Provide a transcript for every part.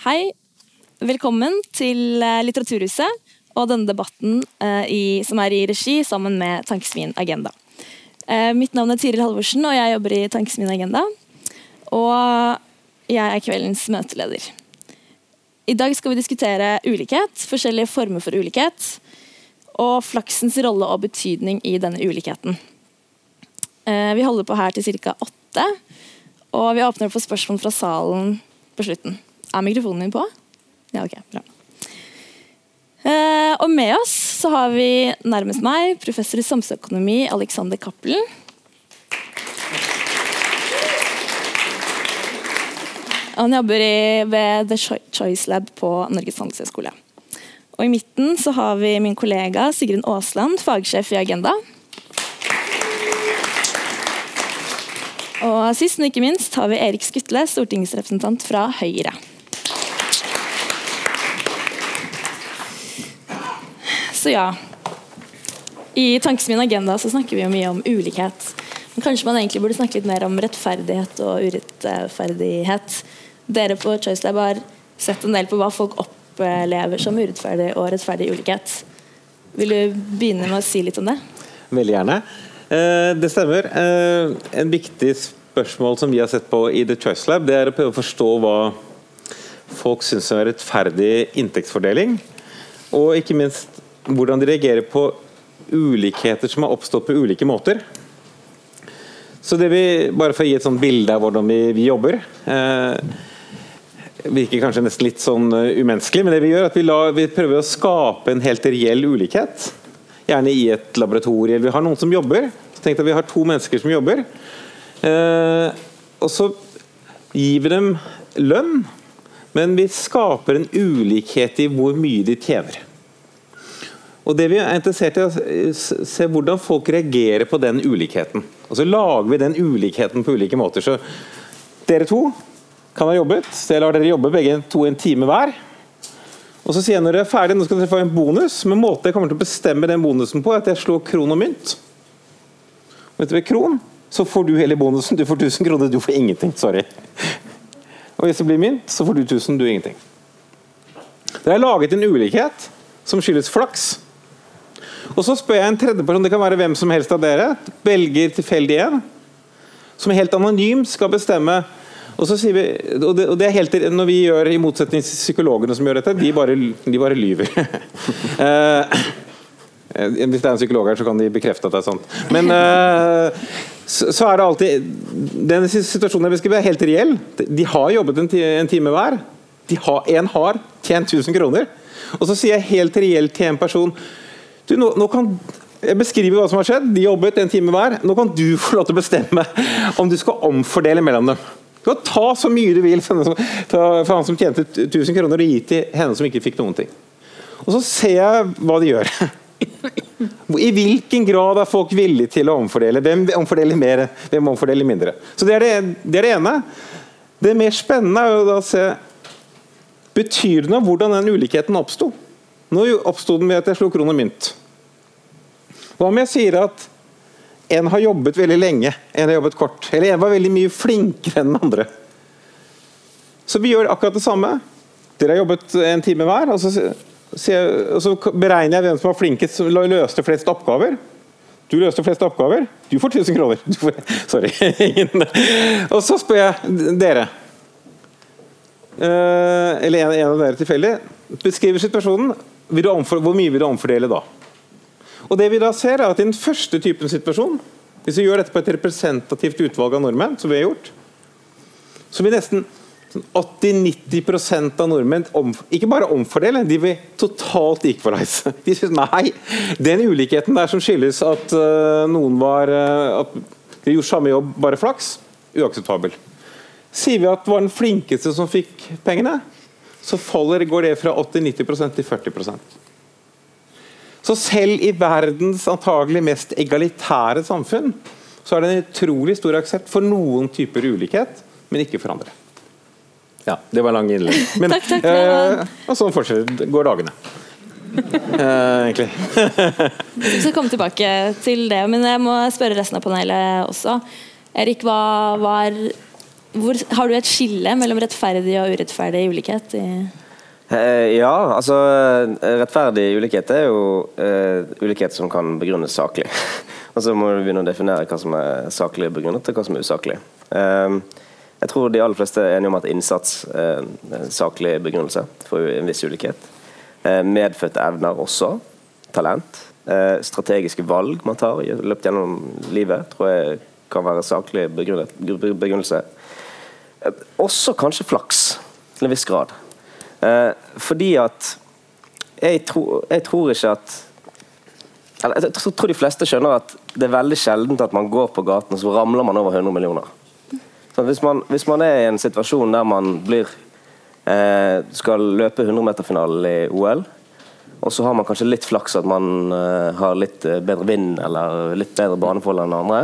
Hei. Velkommen til eh, Litteraturhuset og denne debatten eh, i, som er i regi sammen med Tankesmien Agenda. Eh, mitt navn er Tiril Halvorsen, og jeg jobber i Tankesmien Agenda. Og jeg er kveldens møteleder. I dag skal vi diskutere ulikhet, forskjellige former for ulikhet, og flaksens rolle og betydning i denne ulikheten. Vi holder på her til ca. åtte, og vi åpner for spørsmål fra salen på slutten. Er mikrofonen min på? Ja, ok, bra. Eh, og med oss så har vi nærmest meg professor i samfunnsøkonomi Alexander Cappelen. Han jobber i, ved The Choice Lab på Norges handelshøyskole. Og I midten så har vi min kollega Sigrun Aasland, fagsjef i Agenda. Og sist, men ikke minst, har vi Erik Skutle, stortingsrepresentant fra Høyre. Så ja. I Tankesmien Agenda så snakker vi jo mye om ulikhet. Men kanskje man egentlig burde snakke litt mer om rettferdighet og urettferdighet. Dere på Choice Lab har sett en del på hva folk opplever som urettferdig og rettferdig ulikhet. Vil du begynne med å si litt om det? Veldig gjerne. Eh, det stemmer. Eh, en viktig spørsmål som vi har sett på i The Choice Lab, det er å prøve å forstå hva folk syns er rettferdig inntektsfordeling. Og ikke minst hvordan de reagerer på ulikheter som har oppstått på ulike måter. Så det vi, Bare for å gi et sånt bilde av hvordan vi, vi jobber eh, virker kanskje nesten litt sånn uh, umenneskelig, men det vi gjør er at vi, la, vi, prøver å skape en helt reell ulikhet. Gjerne i et laboratorium. Vi har noen som jobber. Så at Vi har to mennesker som jobber. Eh, og så gir vi dem lønn, men vi skaper en ulikhet i hvor mye de tjener. Og det Vi er interessert i å se hvordan folk reagerer på den ulikheten. Og Så lager vi den ulikheten på ulike måter. Så Dere to kan ha jobbet, så jeg lar dere jobbe begge to en time hver. Og Så sier jeg når dere er ferdig, nå skal dere få en bonus, men måten jeg kommer til å bestemme den bonusen på, er at jeg slår kron og mynt. Og etter kron så får du hele bonusen. Du får 1000 kroner, du får ingenting. Sorry. Og hvis det blir mynt, så får du 1000, du ingenting. Dere har laget en ulikhet som skyldes flaks. Og Så spør jeg en tredje person, det kan være hvem som helst av dere, velger tilfeldig en, som helt anonymt skal bestemme og så sier vi, og det, og det er helt Når vi gjør, i motsetning til psykologene som gjør dette, de bare, de bare lyver. uh, hvis det er en psykolog her, så kan de bekrefte at det er sant. Men uh, så, så, er det alltid Den situasjonen jeg beskriver, er helt reell. De har jobbet en, en time hver. De har, en har tjent 1000 kroner. Og så sier jeg helt reelt til en person du, nå, nå kan jeg beskriver hva som har skjedd. De jobbet en time hver. Nå kan du få lov til å bestemme om du skal omfordele mellom dem. Du kan ta så mye du vil for han som tjente 1000 kroner, og gi til henne som ikke fikk noen ting. Og så ser jeg hva de gjør. I hvilken grad er folk villige til å omfordele? Hvem omfordeler mer, hvem omfordeler mindre? Så Det er det, det, er det ene. Det mer spennende er jo da å se Betyr det noe hvordan den ulikheten oppsto? Nå oppsto den ved at jeg slo kron og mynt. Hva om jeg sier at en har jobbet veldig lenge, en har jobbet kort. Eller en var veldig mye flinkere enn den andre. Så vi gjør akkurat det samme. Dere har jobbet en time hver. og så, og så beregner jeg hvem som var flinkest, som løste flest oppgaver. Du løste flest oppgaver. Du får 1000 kroner. Får, sorry. og så spør jeg dere. Uh, eller en, en, av dere tilfeldig. Beskriver situasjonen. hvor mye vil du omfordele da? Og det vi da ser er at I den første typen situasjon, hvis vi gjør dette på et representativt utvalg av nordmenn, som vi har gjort, så vil nesten 80-90 av nordmenn om, ikke bare omfordele, de vil totalt equalize. De synes nei, den ulikheten der som skyldes at uh, noen var uh, at de gjorde samme jobb, bare flaks, uakseptabel. Sier vi at det var den flinkeste som fikk pengene, så faller, går det fra 80-90% til 40 så selv i verdens antagelig mest egalitære samfunn så er det en utrolig stor aksept for noen typer ulikhet, men ikke for andre. Ja, det var lang innlegg. Men, takk, takk, eh, og sånn fortsetter går dagene. eh, egentlig. Vi skal komme tilbake til det, men jeg må spørre resten av panelet også. Erik, hva var hvor, har du et skille mellom rettferdig og urettferdig ulikhet? Eh, ja, altså rettferdig ulikhet er jo uh, ulikhet som kan begrunnes saklig. og så må du begynne å definere hva som er saklig begrunnet, og hva som er usaklig. Uh, jeg tror de aller fleste er enige om at innsats er saklig begrunnelse for en viss ulikhet. Uh, medfødte evner også. Talent. strategiske valg man tar i løpet gjennom livet, tror jeg kan være saklig begrunnelse. Også kanskje flaks, til en viss grad. Eh, fordi at jeg, tro, jeg, tror ikke at Jeg tror de fleste skjønner at det er veldig sjeldent at man går på gaten og så ramler man over 100 millioner. Hvis man, hvis man er i en situasjon der man blir eh, skal løpe 100-meterfinalen i OL, og så har man kanskje litt flaks at man eh, har litt eh, bedre vind eller litt bedre baneforhold enn andre,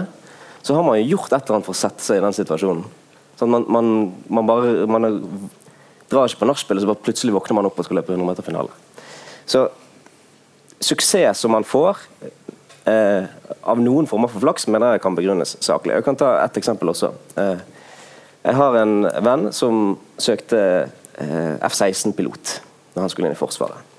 så har man jo gjort et eller annet for å sette seg i den situasjonen. Sånn man, man, man, bare, man drar ikke på nachspiel, så bare plutselig våkner man opp og skal løpe 100 meter-finale. Så suksess som man får eh, av noen former for flaks, mener jeg kan begrunnes saklig. Jeg kan ta ett eksempel også. Eh, jeg har en venn som søkte eh, F-16-pilot når han skulle inn i Forsvaret.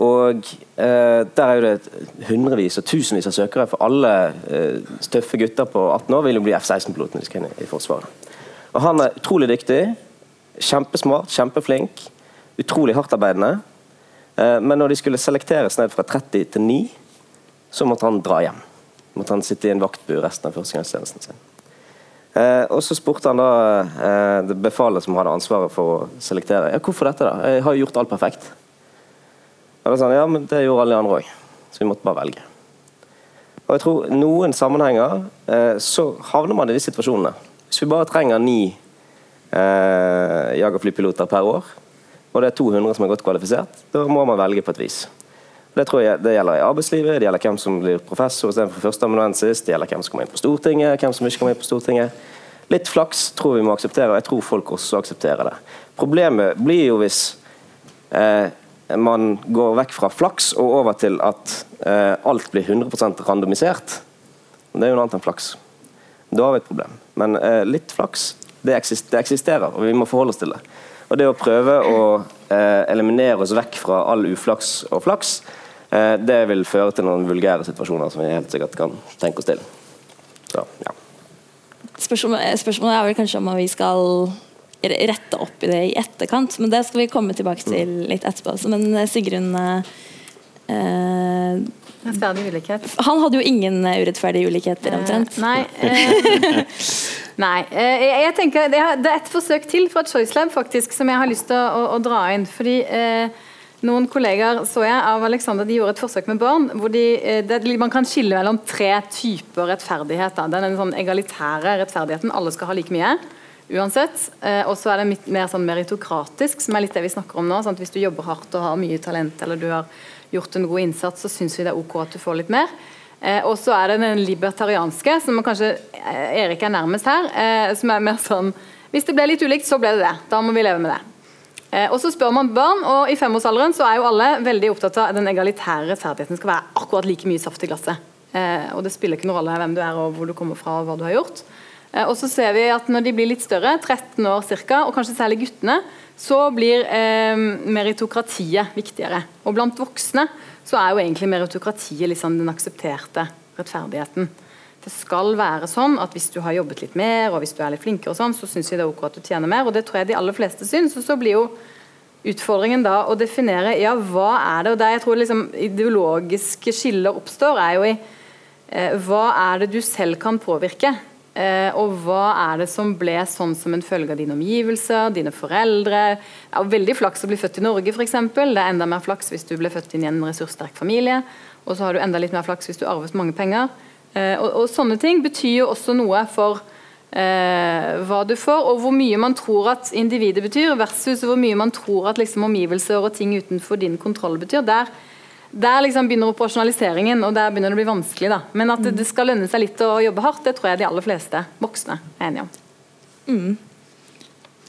Og eh, Der er jo det hundrevis og tusenvis av søkere, for alle eh, tøffe gutter på 18 år vil jo bli F-16-pilot når de skal inn i Forsvaret. Og Han er utrolig dyktig, kjempesmart, kjempeflink, utrolig hardtarbeidende. Eh, men når de skulle selekteres ned fra 30 til 9, så måtte han dra hjem. Måtte han sitte i en vaktbu resten av førstegangstjenesten sin. Eh, og Så spurte han da eh, det befalet som hadde ansvaret for å selektere ja, hvorfor dette. da? Jeg har jo gjort alt perfekt. Og da sa han ja, men det gjorde alle de andre òg, så vi måtte bare velge. Og jeg tror Noen sammenhenger eh, så havner man i de situasjonene. Hvis vi bare trenger ni eh, jagerflypiloter per år, og det er 200 som er godt kvalifisert, da må man velge på et vis. Det tror jeg det gjelder i arbeidslivet, det gjelder hvem som blir professor istedenfor førsteamanuensis, det gjelder hvem som kommer inn på Stortinget, hvem som ikke kommer inn på Stortinget. Litt flaks tror vi må akseptere, og jeg tror folk også aksepterer det. Problemet blir jo hvis eh, man går vekk fra flaks og over til at eh, alt blir 100% randomisert. Det er jo noe annet enn flaks. Da har vi et problem. Men eh, litt flaks, det, eksisterer, og vi må forholde oss til det. Og det å prøve å eh, eliminere oss vekk fra all uflaks og flaks, eh, det vil føre til noen vulgære situasjoner som vi helt sikkert kan tenke oss til. Så, ja. Spørsmålet, spørsmålet er vel kanskje om vi skal rette opp i det i etterkant. Men det skal vi komme tilbake til litt etterpå. Men eh, Sigrun eh, Rettferdig ulikhet. Han hadde jo ingen urettferdige ulikheter, omtrent. Eh, nei. Eh, nei. Eh, jeg tenker, Det er et forsøk til fra Choice Lab faktisk, som jeg har lyst til å, å, dra inn. fordi eh, noen kollegaer så jeg av Alexander, de gjorde et forsøk med barn. hvor de, det, Man kan skille mellom tre typer rettferdighet. Da. Den sånn egalitære rettferdigheten, alle skal ha like mye uansett. Eh, og så er det mer sånn meritokratisk, som er litt det vi snakker om nå. Sant? Hvis du jobber hardt og har mye talent eller du har gjort en god innsats, så syns vi det er ok at du får litt mer. Eh, og så er det den libertarianske, som kanskje eh, Erik er nærmest her. Eh, som er mer sånn Hvis det ble litt ulikt, så ble det det. Da må vi leve med det. Eh, og så spør man barn, og i femårsalderen så er jo alle veldig opptatt av at den egalitære rettferdigheten skal være akkurat like mye saft i glasset. Eh, og det spiller ikke noen rolle hvem du er og hvor du kommer fra og hva du har gjort. Eh, og så ser vi at Når de blir litt større, 13 år ca., og kanskje særlig guttene, så blir eh, meritokratiet viktigere. Og Blant voksne så er jo egentlig meritokratiet liksom den aksepterte rettferdigheten. Det skal være sånn at hvis du har jobbet litt mer og hvis du er litt flinkere, og sånn, så syns vi det er ok at du tjener mer. og Det tror jeg de aller fleste syns. Og så blir jo utfordringen da å definere ja, hva er det og Der jeg tror liksom ideologiske skiller oppstår, er jo i eh, hva er det du selv kan påvirke. Eh, og hva er det som ble sånn som en følge av dine omgivelser, dine foreldre? Ja, veldig flaks å bli født i Norge, f.eks. Det er enda mer flaks hvis du ble født inn i en ressurssterk familie. Og så har du enda litt mer flaks hvis du arvet mange penger. Eh, og, og, sånne ting betyr jo også noe for eh, hva du får, og hvor mye man tror at individet betyr, versus hvor mye man tror at liksom, omgivelser og ting utenfor din kontroll betyr. Der der liksom begynner operasjonaliseringen, og der begynner det å bli vanskelig. Da. Men at det skal lønne seg litt å jobbe hardt, det tror jeg de aller fleste voksne er enige om. Mm.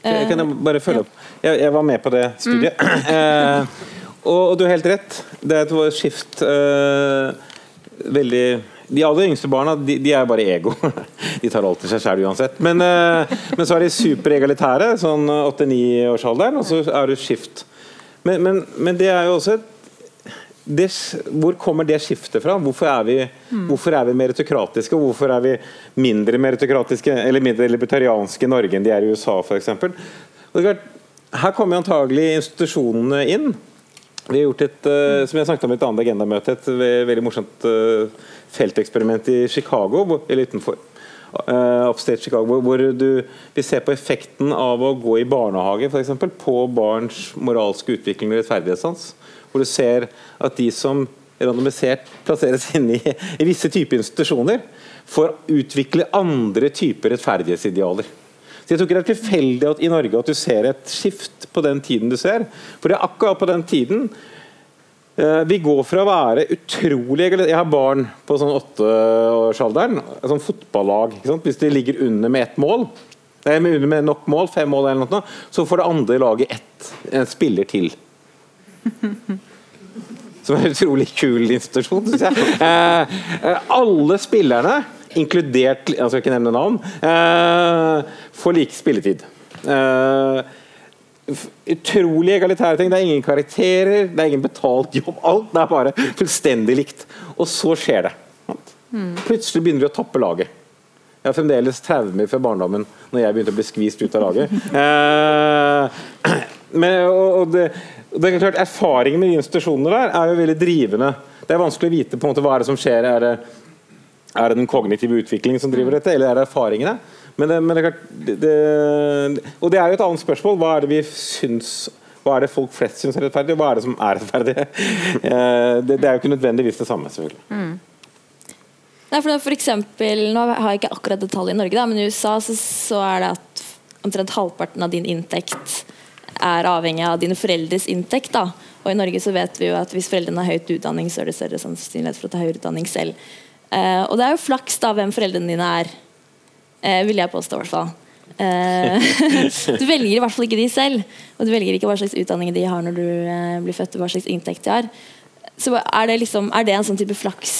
Jeg kan jeg bare følge opp? Jeg, jeg, var med på det studiet. Mm. eh, og, og, du har helt rett. Det er et skift eh, veldig de aller yngste barna de, de er bare ego. De tar alltid seg selv uansett. Men, eh, men så er de superegalitære, sånn åtte-ni-årsalderen, og så er det skift. Men, men, men det er jo også et det, hvor kommer det skiftet fra? Hvorfor er, vi, mm. hvorfor er vi meritokratiske, hvorfor er vi mindre meritokratiske eller mindre libertarianske i Norge enn de er i USA f.eks.? Her kommer antagelig institusjonene inn. Vi har gjort et uh, som jeg snakket om i et annet agendamøte, et veldig morsomt uh, felteksperiment i Chicago, eller utenfor. Uh, upstate Chicago, hvor du vil se på effekten av å gå i barnehage for eksempel, på barns moralske utvikling og rettferdighetssans. Hvor du ser at de som randomisert plasseres inne i, i visse typer institusjoner, får utvikle andre typer rettferdighetsidealer. Så jeg tror ikke det er tilfeldig at i Norge at du ser et skift på den tiden du ser. For det er akkurat på den tiden eh, vi går fra å være utrolig Jeg har barn på sånn åtteårsalderen. Sånn fotballag. Hvis de ligger under med ett mål, under med nok mål, fem mål eller noe, så får det andre laget ett, en spiller til. Som er en utrolig kul institusjon, syns jeg. Eh, eh, alle spillerne, inkludert Jeg skal ikke nevne navn, eh, får like spilletid. Eh, utrolig egalitære ting. Det er ingen karakterer, det er ingen betalt jobb. Alt det er bare fullstendig likt. Og så skjer det. Plutselig begynner vi å tappe laget. Jeg har fremdeles traumer fra barndommen når jeg begynte å bli skvist ut av laget. Eh, men, og, og det, det er klart Erfaringen med de institusjonene der er jo veldig drivende. Det er vanskelig å vite på en måte hva er det som skjer. Er det, er det den kognitive utviklingen som driver dette, eller er det erfaringene? Men det, men det, det, og det er jo et annet spørsmål. Hva er det vi syns hva er det folk flest syns er rettferdig, og hva er det som er rettferdig? Eh, det, det, er jo ikke nødvendigvis det samme, selvfølgelig. Mm. Nei, for, for eksempel, nå har jeg ikke akkurat detalj i Norge, da, men i USA så, så er det at omtrent halvparten av din inntekt er avhengig av dine foreldres inntekt. Da. Og i Norge så vet vi jo at hvis foreldrene har høyt utdanning, så er det større sannsynlighet for å ta høyere utdanning selv. Eh, og det er jo flaks da hvem foreldrene dine er, eh, vil jeg påstå i hvert fall. Eh, du velger i hvert fall ikke de selv, og du velger ikke hva slags utdanning de har når du eh, blir født, og hva slags inntekt de har. Så er det, liksom, er det en sånn type flaks,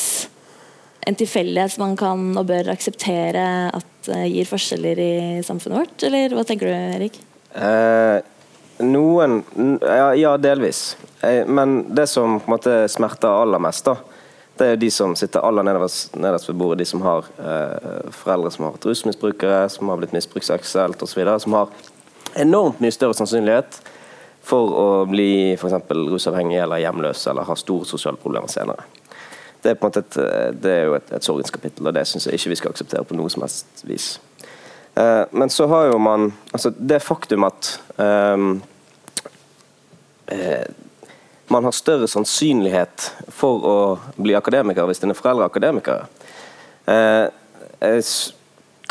en tilfeldighet man kan og bør akseptere at uh, gir forskjeller i samfunnet vårt, eller hva tenker du, Erik? Uh, noen ja, ja, delvis. Eh, men det som på en måte smerter aller mest, da, det er de som sitter aller nederst, nederst ved bordet. De som har eh, foreldre som har vært rusmisbrukere, som har blitt misbrukt seksuelt osv. Som har enormt mye større sannsynlighet for å bli for eksempel, rusavhengig eller hjemløs eller ha store sosiale problemer senere. Det er, på en måte et, det er jo et, et sorgens kapittel, og det syns jeg ikke vi skal akseptere på noe som helst vis. Eh, men så har jo man altså Det faktum at eh, man har større sannsynlighet for å bli akademiker hvis dine foreldre er akademikere. Eh,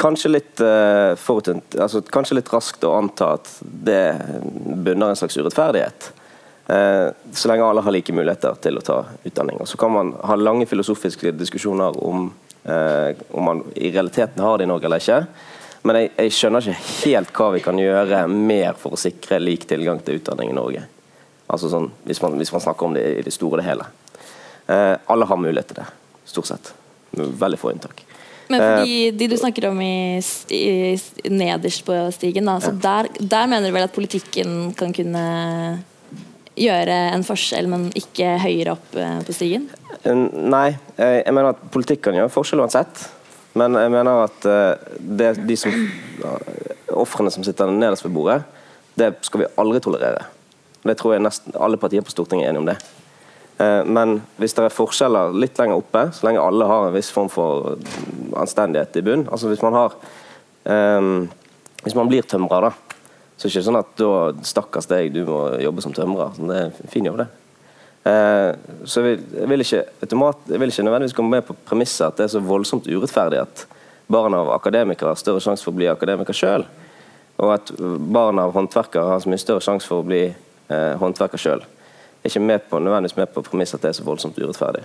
kanskje litt eh, forutint, altså, kanskje litt raskt å anta at det bunner en slags urettferdighet. Eh, så lenge alle har like muligheter til å ta utdanning. Og Så kan man ha lange filosofiske diskusjoner om, eh, om man i realiteten har det i Norge eller ikke. Men jeg, jeg, skjønner ikke helt hva vi kan gjøre mer for å sikre lik tilgang til utdanning i Norge. Altså sånn, hvis, man, hvis man snakker om det i det store og det hele. Eh, alle har mulighet til det, stort sett. Veldig få inntak. Men fordi de, eh, de, du snakker om i, i, nederst på stigen, da, ja. der, der, mener du vel at politikken kan kunne gjøre en forskjell, men ikke høyere opp eh, på stigen? Nei, jeg mener at politikk kan gjøre forskjell uansett. Men jeg mener at det, de som ofrene som sitter nederst ved bordet, det skal vi aldri tolerere. Det tror jeg nesten alle partier på Stortinget er enige om det. Uh, men hvis det er forskjeller litt lenger oppe, så lenge alle har en viss form for anstendighet i bunn altså Hvis man har um, hvis man blir tømrer, da, så er det ikke sånn at da stakkars deg, du må jobbe som tømrer. Det er en fin jobb, det. Uh, så jeg vil, ikke, automat, jeg vil ikke nødvendigvis komme med på premisset at det er så voldsomt urettferdig at barn av akademikere har større sjanse for å bli akademiker sjøl, og at barn av håndverkere har så mye større sjanse for å bli eh, håndverker sjøl. Er ikke med på, nødvendigvis med på premisset at det er så voldsomt urettferdig.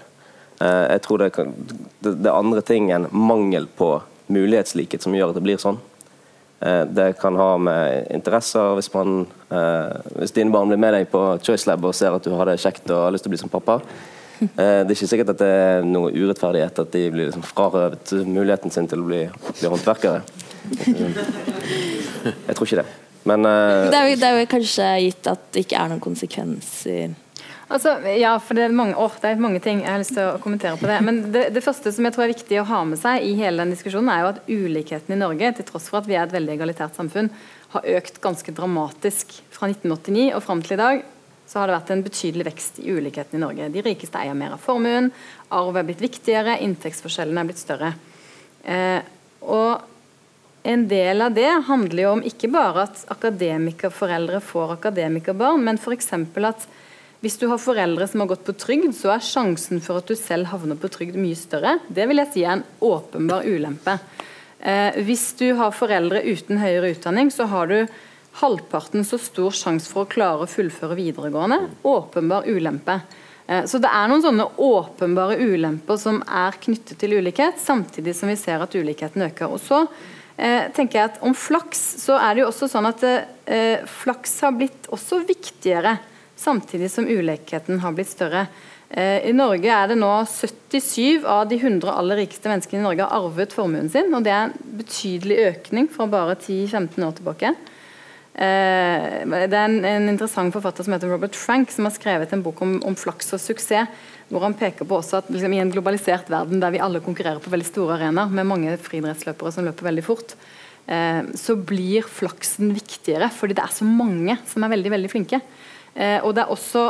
Eh, jeg tror det, kan, det, det er andre ting enn mangel på mulighetslikhet som gjør at det blir sånn. Eh, det kan ha med interesser hvis, man, eh, hvis dine barn blir med deg på Choice Lab og ser at du har det kjekt og har lyst til å bli som pappa. Eh, det er ikke sikkert at det er noe urettferdighet at de blir liksom frarøvet muligheten sin til å bli, bli håndverkere. Jeg tror ikke det. Men uh, Det er, jo, det er jo kanskje gitt at det ikke er noen konsekvenser Altså, ja, for det er, mange, å, det er mange ting jeg har lyst til å kommentere på det. Men det, det, første som jeg tror er viktig å ha med seg i hele den diskusjonen, er jo at ulikheten i Norge, til tross for at vi er et veldig egalitært samfunn, har økt ganske dramatisk fra 1989 og fram til i dag. Så har det vært en betydelig vekst i ulikheten i Norge. De rikeste eier mer av formuen, arv er blitt viktigere, inntektsforskjellene er blitt større. Eh, og en del av det handler jo om ikke bare at akademikerforeldre får akademikerbarn, men f.eks. at hvis du har foreldre som har gått på trygd, så er sjansen for at du selv havner på trygd mye større. Det vil jeg si er en åpenbar ulempe. Eh, hvis du har foreldre uten høyere utdanning, så har du halvparten så stor sjanse for å klare å fullføre videregående. Åpenbar ulempe. Eh, så det er noen sånne åpenbare ulemper som er knyttet til ulikhet, samtidig som vi ser at ulikheten øker. Og så eh, tenker jeg at Om flaks så er det jo også sånn at eh, flaks har blitt også viktigere samtidig som ulikheten har blitt større. Eh, I Norge er det nå 77 av de 100 aller rikeste menneskene i Norge har arvet formuen sin. og Det er en betydelig økning fra bare 10-15 år tilbake. Eh, det er en, en, interessant forfatter som heter Robert Frank, som har skrevet en bok om, om flaks og suksess. Hvor han peker på også at liksom, i en globalisert verden der vi alle konkurrerer på veldig store arenaer, med mange friidrettsløpere som løper veldig fort, eh, så blir flaksen viktigere fordi det er så mange som er veldig, veldig flinke. Eh, og det er også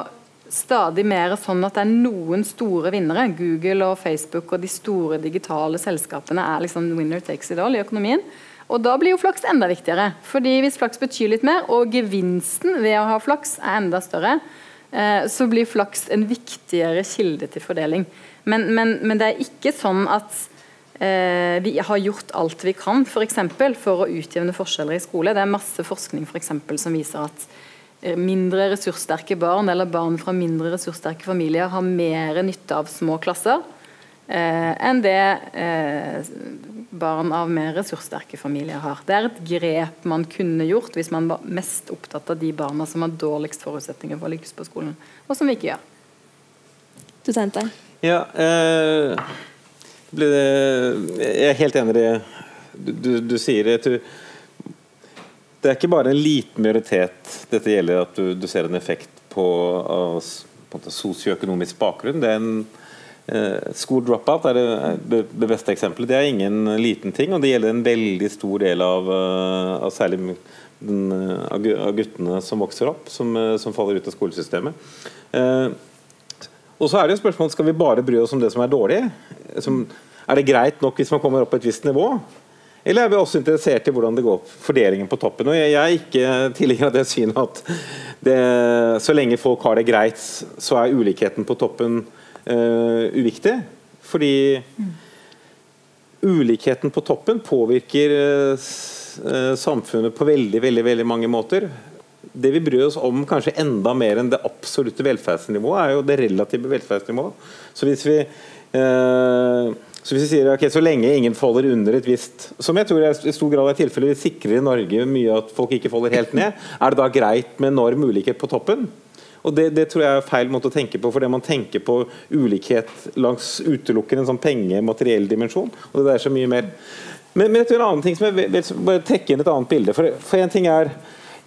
stadig mer sånn at det er noen store vinnere. Google og Facebook og de store digitale selskapene er liksom winner takes it all i økonomien. Og da blir jo flaks enda viktigere. fordi hvis flaks betyr litt mer, og gevinsten ved å ha flaks er enda større, eh, så blir flaks en viktigere kilde til fordeling. Men, men, men det er ikke sånn at eh, vi har gjort alt vi kan for, eksempel, for å utjevne forskjeller i skole. Det er masse forskning for eksempel, som viser at Eh, mindre ressurssterke barn eller barn fra mindre ressurssterke familier har mer nytte av små klasser eh, enn det eh, barn av mer ressurssterke familier har. Det er et grep man kunne gjort hvis man var mest opptatt av de barna som har dårligst forutsetninger for å lykkes på skolen, og som vi ikke gjør. Du tenkte? Ja, eh, jeg er helt enig i det du, du, du sier. Jeg tror det er ikke bare en liten minoritet dette gjelder at du, du ser en effekt på, av sosioøkonomisk bakgrunn. Det er en School dropout er det, beste eksempelet. Det er ingen liten ting, og det gjelder en veldig stor del av, eh, av særlig den, av guttene som vokser opp, som, eh, som faller ut av skolesystemet. Eh, og så er det jo spørsmålet Skal vi bare bry oss om det som er dårlig? Som, er det greit nok hvis man kommer opp på et visst nivå? Eller er vi også interessert i hvordan det går fordelingen på toppen? Og Jeg, jeg er ikke tilhenger av det synet at det, så lenge folk har det greit, så er ulikheten på toppen uh, uviktig. Fordi ulikheten på toppen påvirker uh, samfunnet på veldig, veldig, veldig mange måter. Det vi bryr oss om kanskje enda mer enn det absolutte velferdsnivået, er jo det relative velferdsnivået. Så hvis vi uh, så hvis vi sier ok, så lenge ingen faller under et visst Som jeg tror i stor grad er tilfellet, vi sikrer i Norge mye at folk ikke faller helt ned, er det da greit med enorm ulikhet på toppen? Og det, det, tror jeg er feil måte å tenke på, for det man tenker på ulikhet langs utelukkende en sånn penge- materiell dimensjon. og det er så mye mer. Men, men en annen ting som jeg vil bare trekke inn et annet bilde. For, for en ting er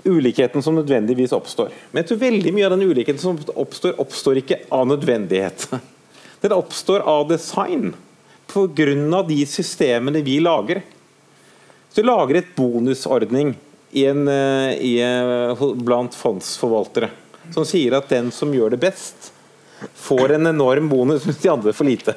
ulikheten som nødvendigvis oppstår. Men jeg tror veldig mye av den ulikheten som oppstår, oppstår ikke av nødvendighet. Den oppstår av design pga. de systemene vi lager. Så vi lager et bonusordning i en, eh, i, eh, blant fondsforvaltere som sier at den som gjør det best, får en enorm bonus mens de andre får lite.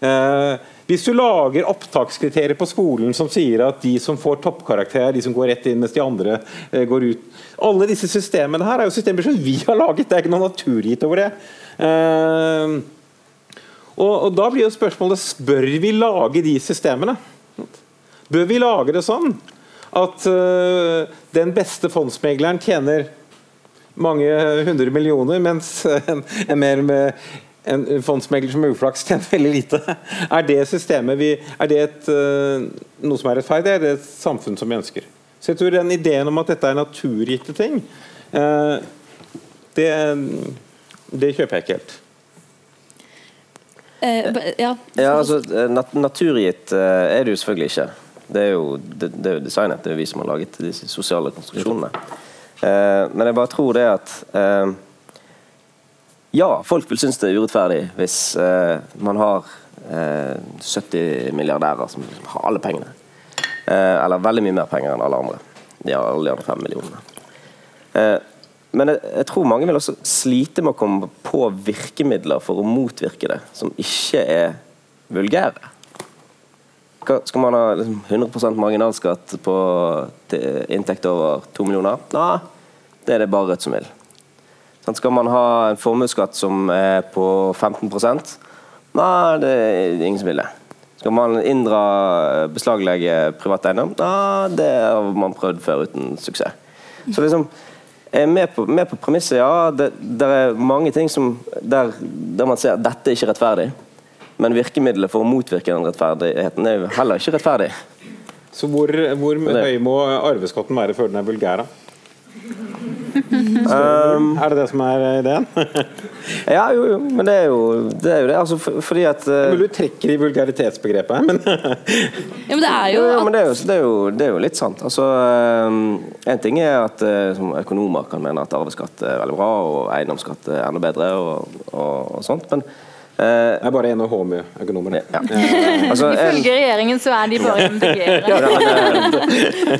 Eh, hvis du lager opptakskriterier på skolen som sier at de som får toppkarakter, de som går rett inn mens de andre eh, går ut Alle disse systemene her er jo systemer som vi har laget, det er ikke noe naturgitt over det. Eh, og, Da blir jo spørsmålet bør vi lage de systemene. Bør vi lage det sånn at den beste fondsmegleren tjener mange hundre millioner, mens en, en, mer med, en fondsmegler som er uflaks tjener veldig lite. Er det systemet vi, er det et, uh, noe som er rettferdig? Er det et samfunn som vi ønsker? Så jeg tror den Ideen om at dette er naturgitte ting, uh, det, det kjøper jeg ikke helt. Eh, ja. Ja, altså, eh, nat Naturgitt eh, er det jo selvfølgelig ikke. Det er jo, det, det er jo designet, det er jo vi som har laget disse sosiale konstruksjonene. Eh, men jeg bare tror det at eh, Ja, folk vil synes det er urettferdig hvis eh, man har eh, 70 milliardærer som liksom har alle pengene. Eller veldig mye mer penger enn alle andre. De har alle de andre fem millionene. Men jeg, tror mange vil også slite med å komme på virkemidler for å motvirke det, som ikke er vulgære. Skal man ha liksom 100% marginalskatt på inntekt over to millioner? Nei, det er det bare Rødt som vil. Sånn, Skal man ha en formuesskatt som er på 15% Nei, det er ingen som vil det. Skal man inndra beslaglegge privat eiendom? Nei, det har man prøvd før uten suksess. Så liksom er med på, med på premisset, ja. Det, det er mange ting som, der, der man ser at dette er ikke rettferdig. Men virkemidlet for å motvirke den rettferdigheten er jo heller ikke rettferdig. Så hvor, hvor høy må arveskatten være før den er vulgær? da? Um, Er det det som er ideen? Ja, jo, jo, men det er jo det. Er jo det. Altså, for, fordi at uh, Men du trekker i vulgaritetsbegrepet men Ja, men det er jo ja, men det er, jo, det, er jo, det er jo litt sant. Altså, eh, en ting er at uh, som økonomer kan mene at arveskatt er veldig bra, og eiendomsskatt er enda bedre, og, og, og sånt, men eh, det er bare en HMU-økonomer. ja. altså, en, Ifølge regjeringen så er de bare MDG-ere.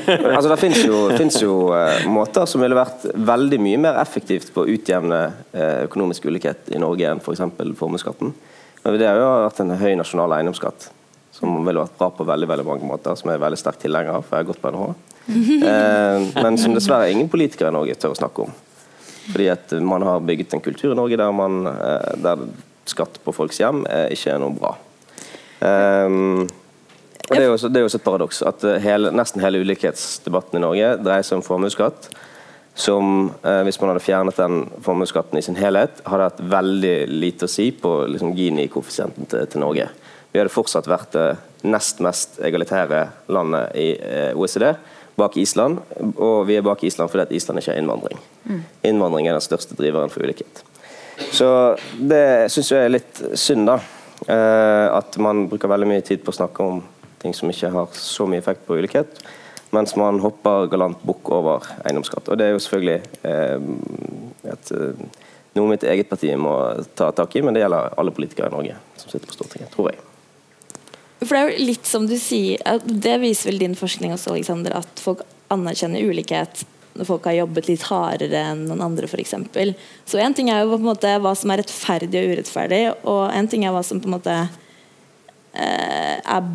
Eh, altså, det finnes jo, finnes jo uh, måter som ville vært veldig mye mer effektivt på å utjevne uh, økonomisk ulikhet i Norge enn f.eks. formuesskatten. Men Det har jo vært en høy nasjonal eiendomsskatt, som ville vært bra på veldig veldig mange måter, som jeg er veldig sterk tilhenger av, for jeg har gått på NHH. Eh, men som dessverre ingen politikere i Norge tør å snakke om. Fordi at man har bygget en kultur i Norge der, man, eh, der skatt på folks hjem er ikke noe bra. Um, og det er, også, det er også et paradoks at eh, hele, nesten hele ulikhetsdebatten i Norge dreier seg om formuesskatt. Som, eh, hvis man hadde fjernet den formuesskatten i sin helhet, hadde hatt veldig lite å si på liksom, Gini-koeffisienten til, til Norge. Vi hadde fortsatt vært det nest mest egalitære landet i eh, OECD, bak Island. Og vi er bak Island fordi at Island ikke har innvandring. Innvandring er den største driveren for ulikhet. Så det syns jeg er litt synd, da. Eh, at man bruker veldig mye tid på å snakke om ting som ikke har så mye effekt på ulikhet, mens man hopper galant bukk over eiendomsskatt. Og det er jo selvfølgelig eh, et, eh, noe mitt eget parti må ta tak i, men det gjelder alle politikere i Norge som sitter på Stortinget, tror jeg. For det er jo litt som du sier Det viser vel din forskning også, Alexander, at folk anerkjenner ulikhet når folk har jobbet litt hardere enn noen andre, f.eks. Så en ting er jo på en måte hva som er rettferdig og urettferdig, og en ting er hva som på en måte eh, er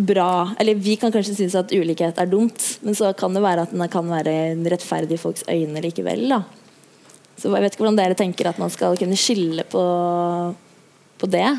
bra Eller vi kan kanskje synes at ulikhet er dumt, men så kan det være at den kan være rettferdig i folks øyne likevel. da Så jeg vet ikke hvordan dere tenker at man skal kunne skille på, på det.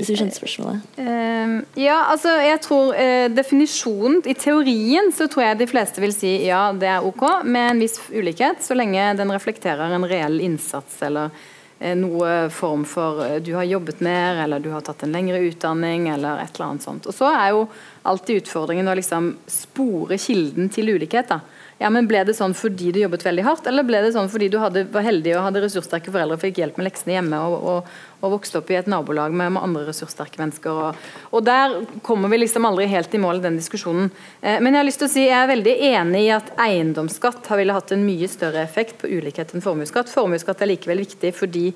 Hvis du skjønner spørsmålet. Uh, ja, altså jeg tror uh, definisjonen I teorien så tror jeg de fleste vil si ja, det er ok med en viss ulikhet, så lenge den reflekterer en reell innsats eller uh, noe form for eh, du har jobbet mer, eller du har tatt en lengre utdanning, eller et eller annet sånt. Og så er jo alltid utfordringen å liksom spore kilden til ulikhet. da. Ja, men Ble det sånn fordi du jobbet veldig hardt, eller ble det sånn fordi du hadde, var heldig og hadde ressurssterke foreldre og fikk hjelp med leksene hjemme og, og, og vokste opp i et nabolag med, med andre ressurssterke mennesker? Og, og Der kommer vi liksom aldri helt i mål i den diskusjonen. Eh, men jeg har lyst til å si jeg er veldig enig i at eiendomsskatt har ville hatt en mye større effekt på ulikhet enn formuesskatt. Formuesskatt er likevel viktig fordi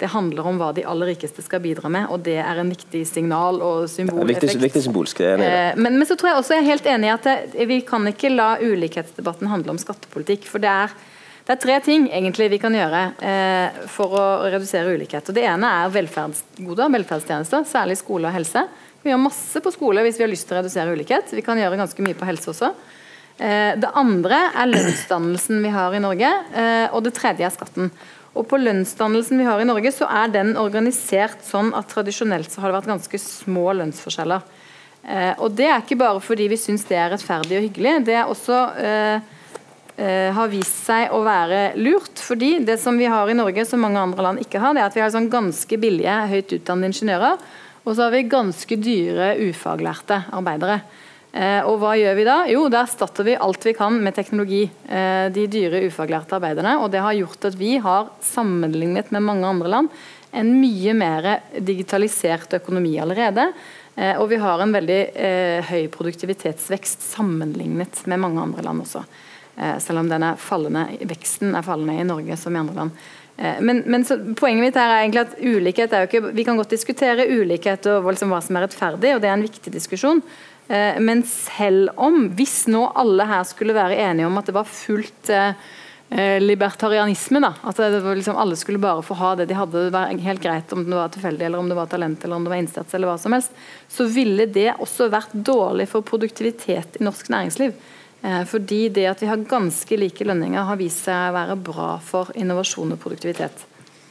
det handler om hva de aller rikeste skal bidra med, og det er en viktig signal og Viktig, symboleffekt. viktig symbolsk. Er enig i det. Eh, Men, men så tror jeg også jeg er helt enig i at det, vi kan ikke la ulikhetsdebatten handle om skattepolitikk. For det er, det er tre ting egentlig vi kan gjøre eh, for å redusere ulikhet. Og Det ene er velferdsgoder, velferdstjenester, særlig skole og helse. Vi gjør masse på skole hvis vi har lyst til å redusere ulikhet. Vi kan gjøre ganske mye på helse også. Eh, Det andre er lønnsdannelsen vi har i Norge, eh, og det tredje er skatten. Og på lønnsdannelsen vi har i Norge, så er den organisert sånn at tradisjonelt så har det vært ganske små lønnsforskjeller. Eh, og det er ikke bare fordi vi syns det er rettferdig og hyggelig, det er også eh, eh, har vist seg å være lurt. fordi det som vi har i Norge som mange andre land ikke har, det er at vi har sånn ganske billige, høyt utdannede ingeniører, og så har vi ganske dyre ufaglærte arbeidere. Eh, og hva gjør vi da? Jo, da erstatter vi alt vi kan med teknologi. Eh, de dyre ufaglærte arbeiderne. Og det har gjort at vi har, sammenlignet med mange andre land, en mye mer digitalisert økonomi allerede. Eh, og vi har en veldig høy produktivitetsvekst sammenlignet med mange andre land også. Selv om denne fallende, veksten er fallende i Norge som i andre land. Men, men, så, poenget mitt her er egentlig at ulikhet er jo ikke Vi kan godt diskutere ulikhet og liksom hva som er rettferdig, og det er en viktig diskusjon. Eh, men selv om, hvis nå alle her skulle være enige om at det var fullt eh, Eh, libertarianisme. da, At liksom, alle skulle bare få ha det de hadde. Det var helt greit om det var tilfeldig, eller om det var talent eller om det var innsats. eller hva som helst, Så ville det også vært dårlig for produktivitet i norsk næringsliv. Fordi det at vi har ganske like lønninger, har vist seg å være bra for innovasjon og produktivitet.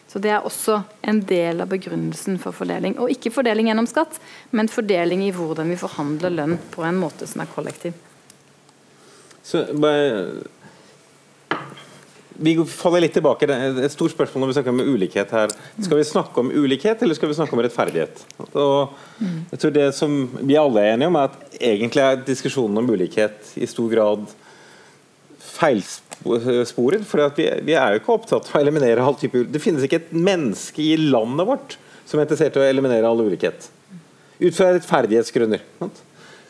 Så Det er også en del av begrunnelsen for fordeling. Og ikke fordeling gjennom skatt, men fordeling i hvordan vi forhandler lønn på en måte som er kollektiv. Så bare vi faller litt tilbake. Det er et stort spørsmål når vi snakker om ulikhet her. Skal vi snakke om ulikhet, eller skal vi snakke om rettferdighet? Og jeg tror Det som vi alle er enige om, er at egentlig er diskusjonen om ulikhet i stor grad feilsporet. For vi, vi, er jo ikke opptatt av å eliminere all type ulikhet. Det finnes ikke et menneske i landet vårt som er interessert i å eliminere all ulikhet. Ut fra rettferdighetsgrunner.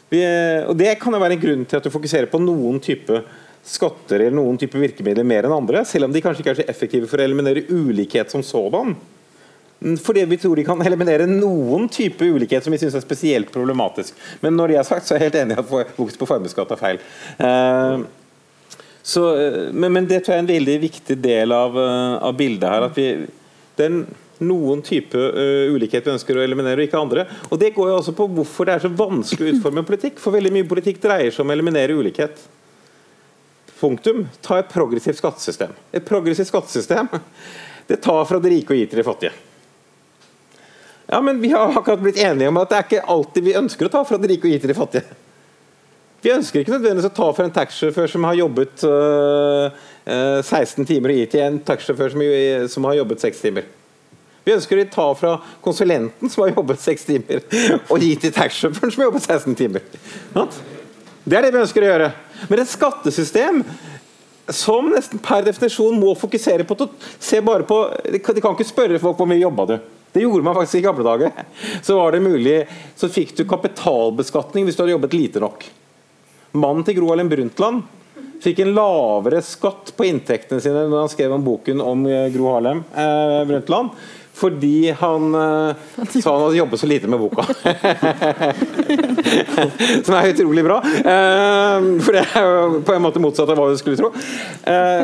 Vi, og Det kan jo være en grunn til at du fokuserer på noen type skatter eller noen type virkemidler mer enn andre, selv om de kanskje ikke er så effektive for å eliminere ulikhet som sådan. Fordi vi tror de kan eliminere noen type ulikhet som vi syns er spesielt problematisk. Men når det er sagt, så er jeg helt enig i at fokus på formuesskatt er feil. Uh, så, uh, men, men, det tror jeg er en veldig viktig del av, uh, av bildet her. at vi, det er noen type ulikhet vi ønsker å eliminere, og ikke andre. Og Det går jo også på hvorfor det er så vanskelig å utforme politikk. For veldig mye politikk dreier seg om å eliminere ulikhet. Punktum. Ta et progressivt skattesystem. Et progressivt skattesystem det tar fra de rike og gir til de fattige. Ja, men Vi har akkurat blitt enige om at det er ikke alltid vi ønsker å ta fra de rike og gi til de fattige. Vi ønsker ikke nødvendigvis å ta fra en taxisjåfør som har jobbet øh, øh, 16 timer og gi til en taxisjåfør som, som, har jobbet 6 timer. Vi ønsker å ta fra konsulenten som har jobbet 6 timer, og gi til taxisjåføren som har jobbet 16 timer. Det er det vi ønsker å gjøre. Men et skattesystem som nesten per definisjon må fokusere på se bare på De kan ikke spørre folk hvor mye jobba du. Det gjorde man faktisk i gamle dager. Så var det mulig, så fikk du kapitalbeskatning hvis du hadde jobbet lite nok. Mannen til Gro Harlem Brundtland fikk en lavere skatt på inntektene sine når han skrev om boken om eh, Gro Harlem eh, Brundtland fordi han uh, sa han hadde jobbet så lite med boka. Som er utrolig bra. Uh, for det er jo på en måte motsatt av hva du skulle tro. Uh,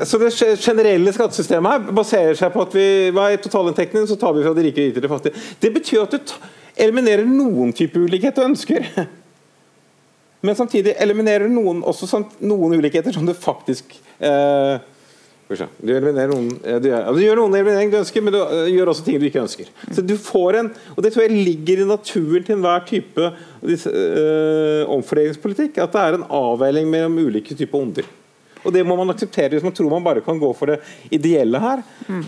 så Det generelle skattesystemet her baserer seg på at vi hva er totalinntektene, så tar vi fra de rike og gir til de fattige. Det betyr at du eliminerer noen type ulikhet du ønsker. Men samtidig eliminerer du noen, også noen ulikheter som du faktisk uh, du, noen, du, gjør, du gjør noen eliminering du ønsker, men du eh, gjør også ting du ikke ønsker. Så du får en, og Det tror jeg ligger i naturen til enhver type disse, øh, omfordelingspolitikk. At det er en avveining mellom ulike typer onder. Og Det må man akseptere hvis man tror man bare kan gå for det ideelle her. Mm.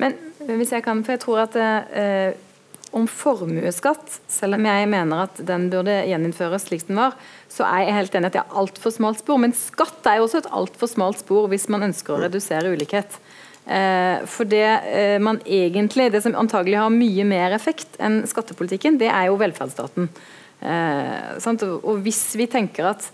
Men hvis jeg kan, for jeg tror at øh, om formuesskatt, selv om jeg mener at den burde gjeninnføres slik den var, så er jeg helt enig at det er altfor smalt spor. Men skatt er jo også et altfor smalt spor hvis man ønsker å redusere ulikhet. Eh, for det eh, man egentlig, det som antagelig har mye mer effekt enn skattepolitikken, det er jo velferdsstaten. Eh, og hvis vi tenker at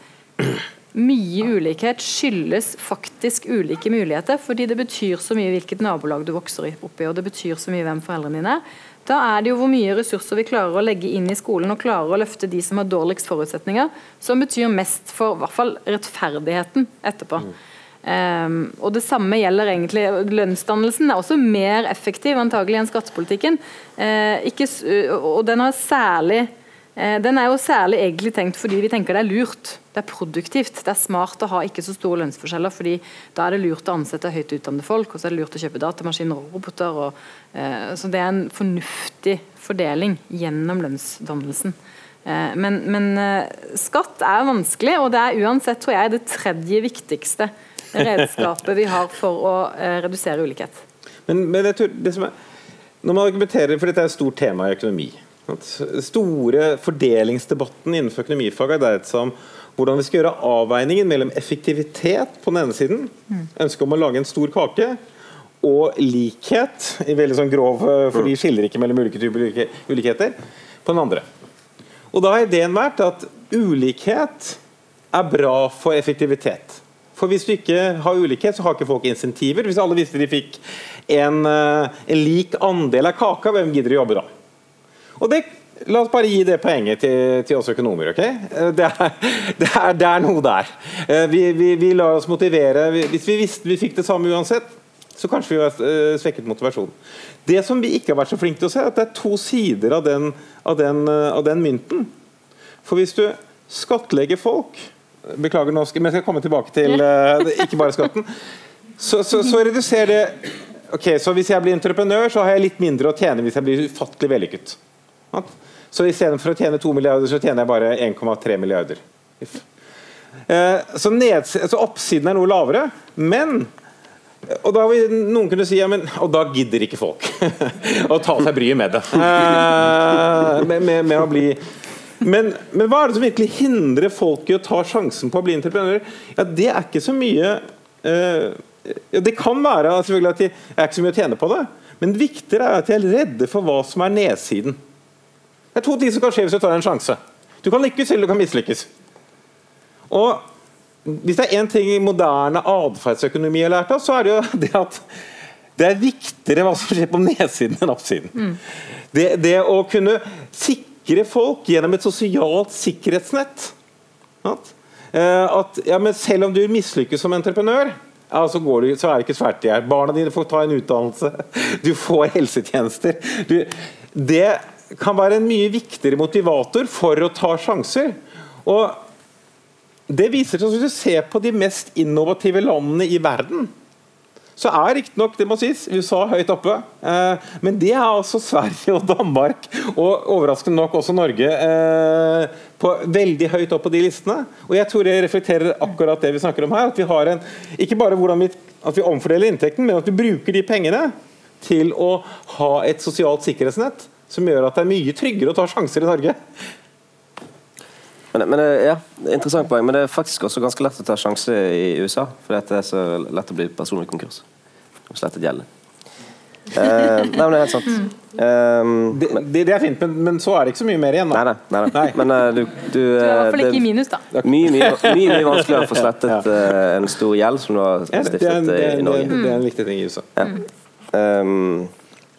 mye ulikhet skyldes faktisk ulike muligheter, fordi det betyr så mye hvilket nabolag du vokser opp i, og det betyr så mye hvem foreldrene dine er, da er det jo hvor mye ressurser vi klarer å legge inn i skolen og klarer å løfte de som har dårligst forutsetninger, som betyr mest for i hvert fall rettferdigheten etterpå. Mm. Um, og Det samme gjelder egentlig lønnsdannelsen. er også mer effektiv antagelig enn skattepolitikken. Uh, ikke, og den har særlig den er jo særlig egentlig tenkt fordi vi tenker det er lurt. Det er produktivt. Det er smart å ha ikke så store lønnsforskjeller, fordi da er det lurt å ansette høyt utdannede folk, og så er det lurt å kjøpe datamaskiner og roboter. Og, eh, så det er en fornuftig fordeling gjennom lønnsdannelsen. Eh, men, men eh, skatt er vanskelig, og det er uansett tror jeg, det tredje viktigste redskapet vi har for å eh, redusere ulikhet. Men, men jeg tror det som er, når man argumenterer, for Dette er et stort tema i økonomi store fordelingsdebatten innenfor økonomifaget har dreid seg om hvordan vi skal gjøre avveiningen mellom effektivitet på den ene siden, ønsket om å lage en stor kake, og likhet, i veldig sånn grov, eh, for de skiller ikke mellom ulike typer ulikheter, på den andre. Og da har ideen vært at ulikhet er bra for effektivitet. For hvis du ikke har ulikhet, så har ikke folk insentiver. Hvis alle visste de fikk en, eh, en lik andel av kaka, hvem gidder å jobbe da? Og det, La oss bare gi det poenget til, til oss økonomer. ok? Eh, Det er, det er, det er noe der. Eh, Vi, vi, vi lar oss motivere. Hvis vi visste vi fikk det samme uansett, så kanskje vi har eh, svekket motivasjonen. Det som vi ikke har vært så flinke til å se, er at det er to sider av den, av den, av den mynten. For hvis du skattlegger folk Beklager, nå men jeg skal komme tilbake til ikke bare skatten. Så, så, så reduserer det Ok, så Hvis jeg blir entreprenør, så har jeg litt mindre å tjene hvis jeg blir ufattelig vellykket. Så istedenfor å tjene 2 milliarder, så tjener jeg bare 1,3 milliarder. Eh, så, neds, så oppsiden er noe lavere, men og da vil noen kunne si ja, men, og da gidder ikke folk å ta seg bryet med det. Eh, med, med, med å bli men, men hva er det som virkelig hindrer folk i å ta sjansen på å bli entreprenører? Ja, Det er ikke så mye uh, ja, Det kan være selvfølgelig at de er ikke så mye å tjene på det, men viktigere er at de er redde for hva som er nedsiden. Det er to ting som kan skje hvis du tar en sjanse. Du kan lykkes eller du kan mislykkes. Og Hvis det er én ting i moderne atferdsøkonomi har lært oss, så er det jo det at det er viktigere hva som skjer på nedsiden enn oppsiden. Det, det å kunne sikre folk gjennom et sosialt sikkerhetsnett. Sant? Eh, At, ja, men selv om du mislykkes som entreprenør, ja, så, går du, så er det ikke svært i her. Barna dine får ta en utdannelse, du får helsetjenester. Du, det kan være en mye viktigere motivator for å ta sjanser. Og det viser seg Hvis du ser på de mest innovative landene i verden, så er riktignok, det må sies, USA høyt oppe. Eh, men det er altså Sverige og Danmark, og overraskende nok også Norge, eh, på veldig høyt opp på de listene. Og jeg tror det reflekterer akkurat det vi snakker om her. At vi har en, ikke bare hvordan vi, at vi omfordeler inntekten, men at vi bruker de pengene til å ha et sosialt sikkerhetsnett som gjør at det er mye tryggere å ta sjanser i Norge. Men, men det- ja, er interessant poeng, men det er faktisk også ganske lett å ta sjanser i USA. For det er så lett å bli personlig konkurs. Og slettet gjeld. Uh, nei, men det er helt sant. Eh, Det, det, det er fint, men, men så er det ikke så mye mer igjen. nei, Da. nei, nei, nei. Men uh, du, du, Du er i hvert fall ikke i minus, da. Mye, mye, mye, mye vanskeligere å få slettet eh, en stor gjeld som du har Ja, det, er, stiftet det, eh, er, i det, Norge. er, det er en viktig ting i USA. Um, og skal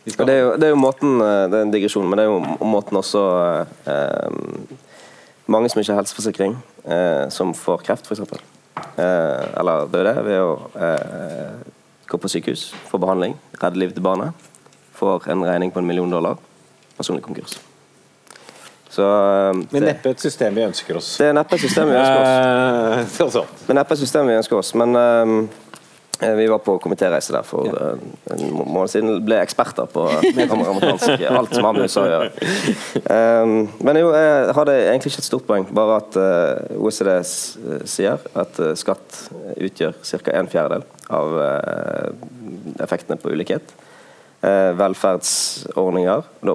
det, er jo, det er jo måten eh, Det er en digresjon, men det er jo måten også eh, Mange som ikke har helseforsikring, eh, som får kreft, f.eks. Eh, eller døde ved å eh, gå på sykehus, få behandling, redde livet til barnet. Får en regning på en million dollar. Personlig konkurs. Så eh, Men det, neppe et system vi ønsker oss. det er neppe et system vi ønsker oss. Eh. Men neppe et system vi ønsker oss. Men eh, vi var på komitéreise der for ja. en måned siden. Ble eksperter på amerikansk alt som har med USA å gjøre. Um, men jo, jeg hadde egentlig ikke et stort poeng, bare at uh, OECD sier at uh, skatt utgjør ca. en fjerdedel av uh, effektene på ulikhet. Eh, velferdsordninger, da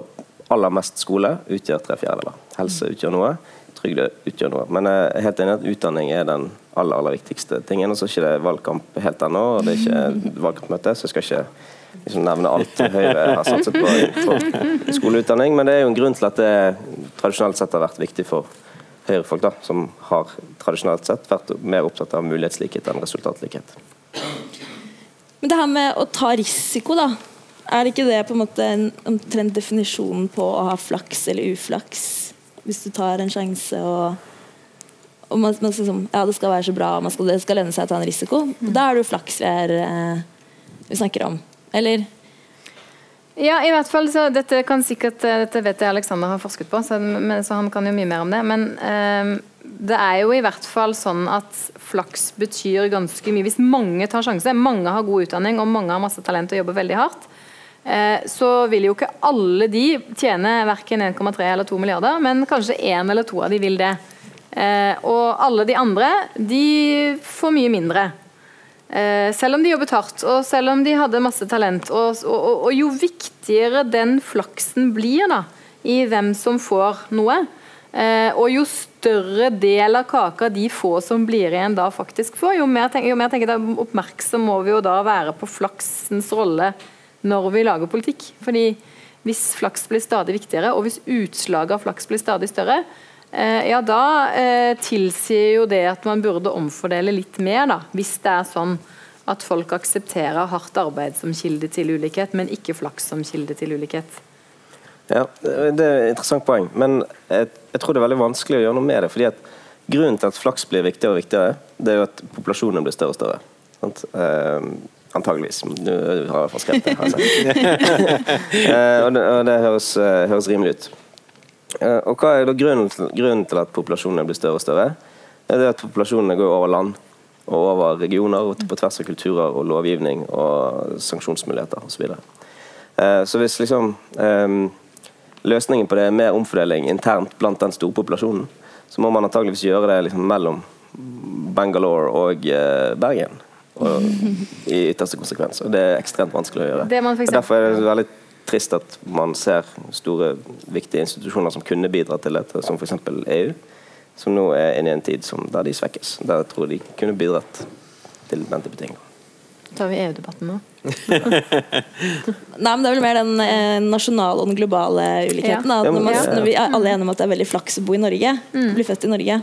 aller mest skole, utgjør tre fjerdedeler. Helse utgjør noe trygde utgjør noe. Men jeg er helt enig at utdanning er den aller aller viktigste tingen. Og så er ikke det valgkamp helt ennå, og det er ikke valgkampmøte, så jeg skal ikke liksom nevne alt Høyre har satset på for skoleutdanning. Men det er jo en grunn til at det tradisjonelt sett har vært viktig for Høyre-folk, som har tradisjonelt sett vært mer opptatt av mulighetslikhet enn resultatlikhet. Men det her med å ta risiko, da. Er ikke det på en måte en omtrent definisjonen på å ha flaks eller uflaks? Hvis du tar en sjanse og, og man, man skal, Ja, det skal være så bra, man skal, det skal lønne seg å ta en risiko. Da er det jo flaks vi, er, eh, vi snakker om. Eller? Ja, i hvert fall så Dette kan sikkert, eh, dette vet jeg Alexander har forsket på, så, men, så han kan jo mye mer om det. Men eh, det er jo i hvert fall sånn at flaks betyr ganske mye. Hvis mange tar sjanse, mange har god utdanning og mange har masse talent og jobber veldig hardt, så vil jo ikke alle de tjene verken 1,3 eller 2 milliarder, men kanskje én eller to av de vil det. Eh, og alle de andre, de får mye mindre. Eh, selv om de jobbet hardt, og selv om de hadde masse talent. Og, og, og jo viktigere den flaksen blir da, i hvem som får noe, Eh, og jo større del av kaka de få som blir igjen da faktisk får, jo mer, tenker, jo mer tenker jeg, oppmerksom må vi jo da være på flaksens rolle når vi lager politikk. Fordi hvis flaks blir stadig viktigere, og hvis utslaget av flaks blir stadig større, eh, ja da eh, tilsier jo det at man burde omfordele litt mer, da. Hvis det er sånn at folk aksepterer hardt arbeid som kilde til ulikhet, men ikke flaks som kilde til ulikhet. Ja, Det er et interessant poeng, men jeg, jeg, tror det er veldig vanskelig å gjøre noe med det. fordi at Grunnen til at flaks blir viktigere og viktigere, det er jo at populasjonen blir større og større. Eh, antageligvis. Du har i hvert fall skrevet det. eh, og det, og det høres, uh, høres, rimelig ut. Eh, og Hva er da grunnen grunnen til, at populasjonene blir større og større? Det er at populasjonene går over land og over regioner, på tvers av kulturer og lovgivning og sanksjonsmuligheter osv. Så, eh, så hvis liksom eh, løsningen på det er mer omfordeling internt blant den store populasjonen, så må man antageligvis gjøre det liksom mellom Bangalore og eh, Bergen. Og, I ytterste konsekvens. Og det er ekstremt vanskelig å gjøre. Eksempel, Derfor er det veldig trist at man ser store, viktige institusjoner som kunne bidra til dette, som f.eks. EU, som nå er inne i en tid som, der de svekkes. Der jeg tror de kunne bidratt til den type ting tar vi EU-debatten nå. Nei, men Det er vel mer den eh, nasjonale og den globale ulikheten. Ja. Når, man, når, vi er alle enige om at det er veldig flaks å bo i Norge, mm. bli født i Norge.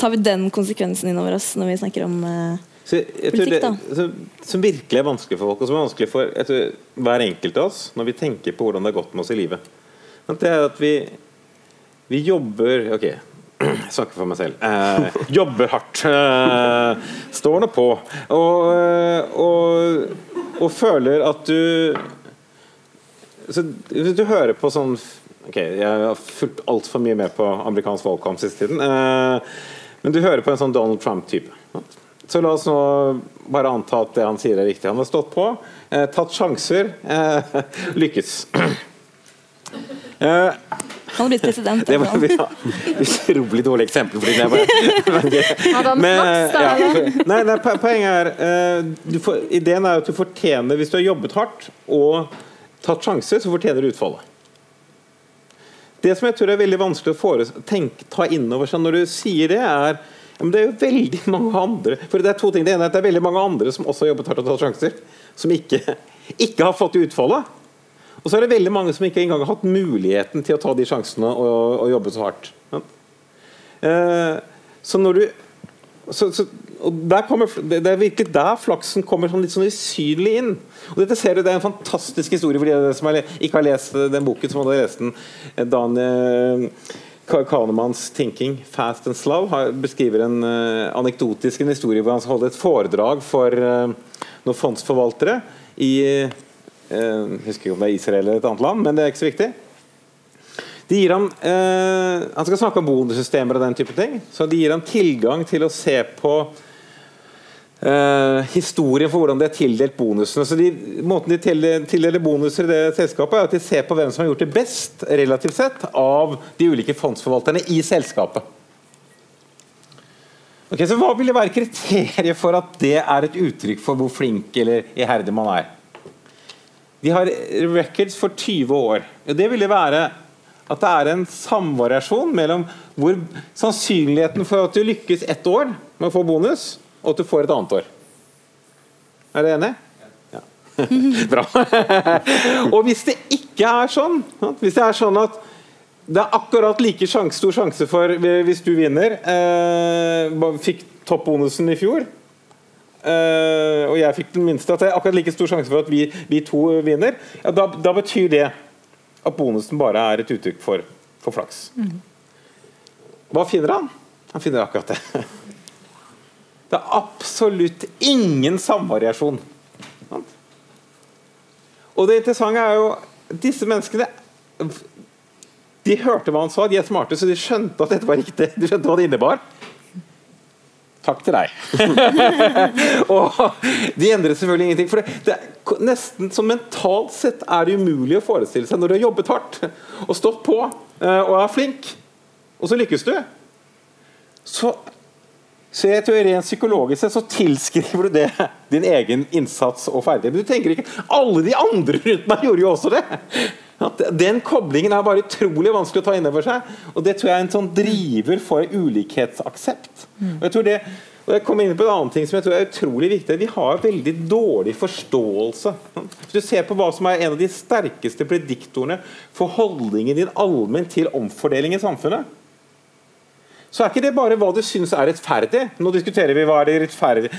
Tar vi den konsekvensen innover oss når vi snakker om eh, så politikk? Det, som, som, virkelig er vanskelig for folk, og som er vanskelig for tror, hver enkelt av oss når vi tenker på hvordan det har gått med oss i livet, det er at vi, vi jobber ok, jeg snakker for meg selv. Eh, jobber hardt. Eh, står nå på. Og, eh, og, og, føler at du så, Hvis du hører på sånn Ok, jeg har fulgt altfor mye med på amerikansk valgkamp siste tiden. Eh, men du hører på en sånn Donald Trump-type. Så la oss nå bare anta at det han sier er riktig. Han har stått på, eh, tatt sjanser, eh, lykkes. Han har blitt president. Det var ja, utrolig dårlig eksempel. Fordi bare, men, ja, nei, nei, poenget er uh, får, Ideen er at du fortjener Hvis du har jobbet hardt og tatt sjanser, så fortjener du utfallet. Det som jeg tror er veldig vanskelig å tenke, ta inn over seg når du sier det, er men det er jo veldig mange andre For det er to ting. Det ene er at det er veldig mange andre som også har jobbet hardt og tatt sjanser, som ikke, ikke har fått utfallet. Og så er det veldig mange som ikke engang har hatt muligheten til å ta de sjansene og, og jobbe så hardt. Ja. Eh, så når du så, så, kommer, det, er virkelig der flaksen kommer sånn litt sånn usynlig inn. Og dette ser du, Det er en fantastisk historie for de som ikke har lest den boken, som hadde lest den. Eh, Dan eh, Kahnemans 'Thinking Fast and Slow' beskriver en uh, anekdotisk en historie hvor han holdt et foredrag for uh, noen fondsforvaltere i jeg eh, husker ikke om det er Israel eller et annet land, men det er ikke så viktig. De gir ham, Han skal snakke om bonussystemer og den type ting. Så de gir ham tilgang til å se på eh, historien for hvordan de har tildelt bonusene. Så de, Måten de tildeler bonuser i det selskapet, er at de ser på hvem som har gjort det best relativt sett av de ulike fondsforvalterne i selskapet. Ok, så Hva vil det være kriteriet for at det er et uttrykk for hvor flink eller iherdig man er? De har records for 20 år. og Det ville være at det er en samvariasjon mellom hvor sannsynligheten for at du lykkes ett år med å få bonus, og at du får et annet år. Er dere enig? Ja. Bra. og hvis det ikke er sånn, hvis det er sånn at det er akkurat like sjans, stor sjanse for, hvis du vinner, eh, fikk toppbonusen i fjor, eh, og jeg fikk den minste, at det er akkurat like stor sjanse for at vi, vi to vinner, ja, da, da, betyr det at bonusen bare er et uttrykk for, for flaks. Mm. Hva finner han? Han finner akkurat det. Det er absolutt ingen samvariasjon. Og det interessante er jo disse menneskene De hørte hva han sa, de er smarte, så de skjønte at dette var riktig. De skjønte hva det innebar. Takk til deg. og de endret selvfølgelig ingenting. For det, det er nesten så mentalt sett er det umulig å forestille seg når du har jobbet hardt og stått på eh, og er flink, og så lykkes du. Så, så jeg tror rent psykologisk sett så tilskriver du det din egen innsats og ferdighet. Men du tenker ikke alle de andre rundt meg gjorde jo også det. At den koblingen er bare utrolig vanskelig å ta inn over seg. Og det tror jeg er en sånn driver for ulikhetsaksept. Og jeg tror det og jeg kommer inn på en annen ting som jeg tror er utrolig viktig. Vi har veldig dårlig forståelse. Hvis du ser på hva som er en av de sterkeste prediktorene for holdningen din allment til omfordeling i samfunnet, så er ikke det bare hva du syns er rettferdig. Nå diskuterer vi hva er det rettferdig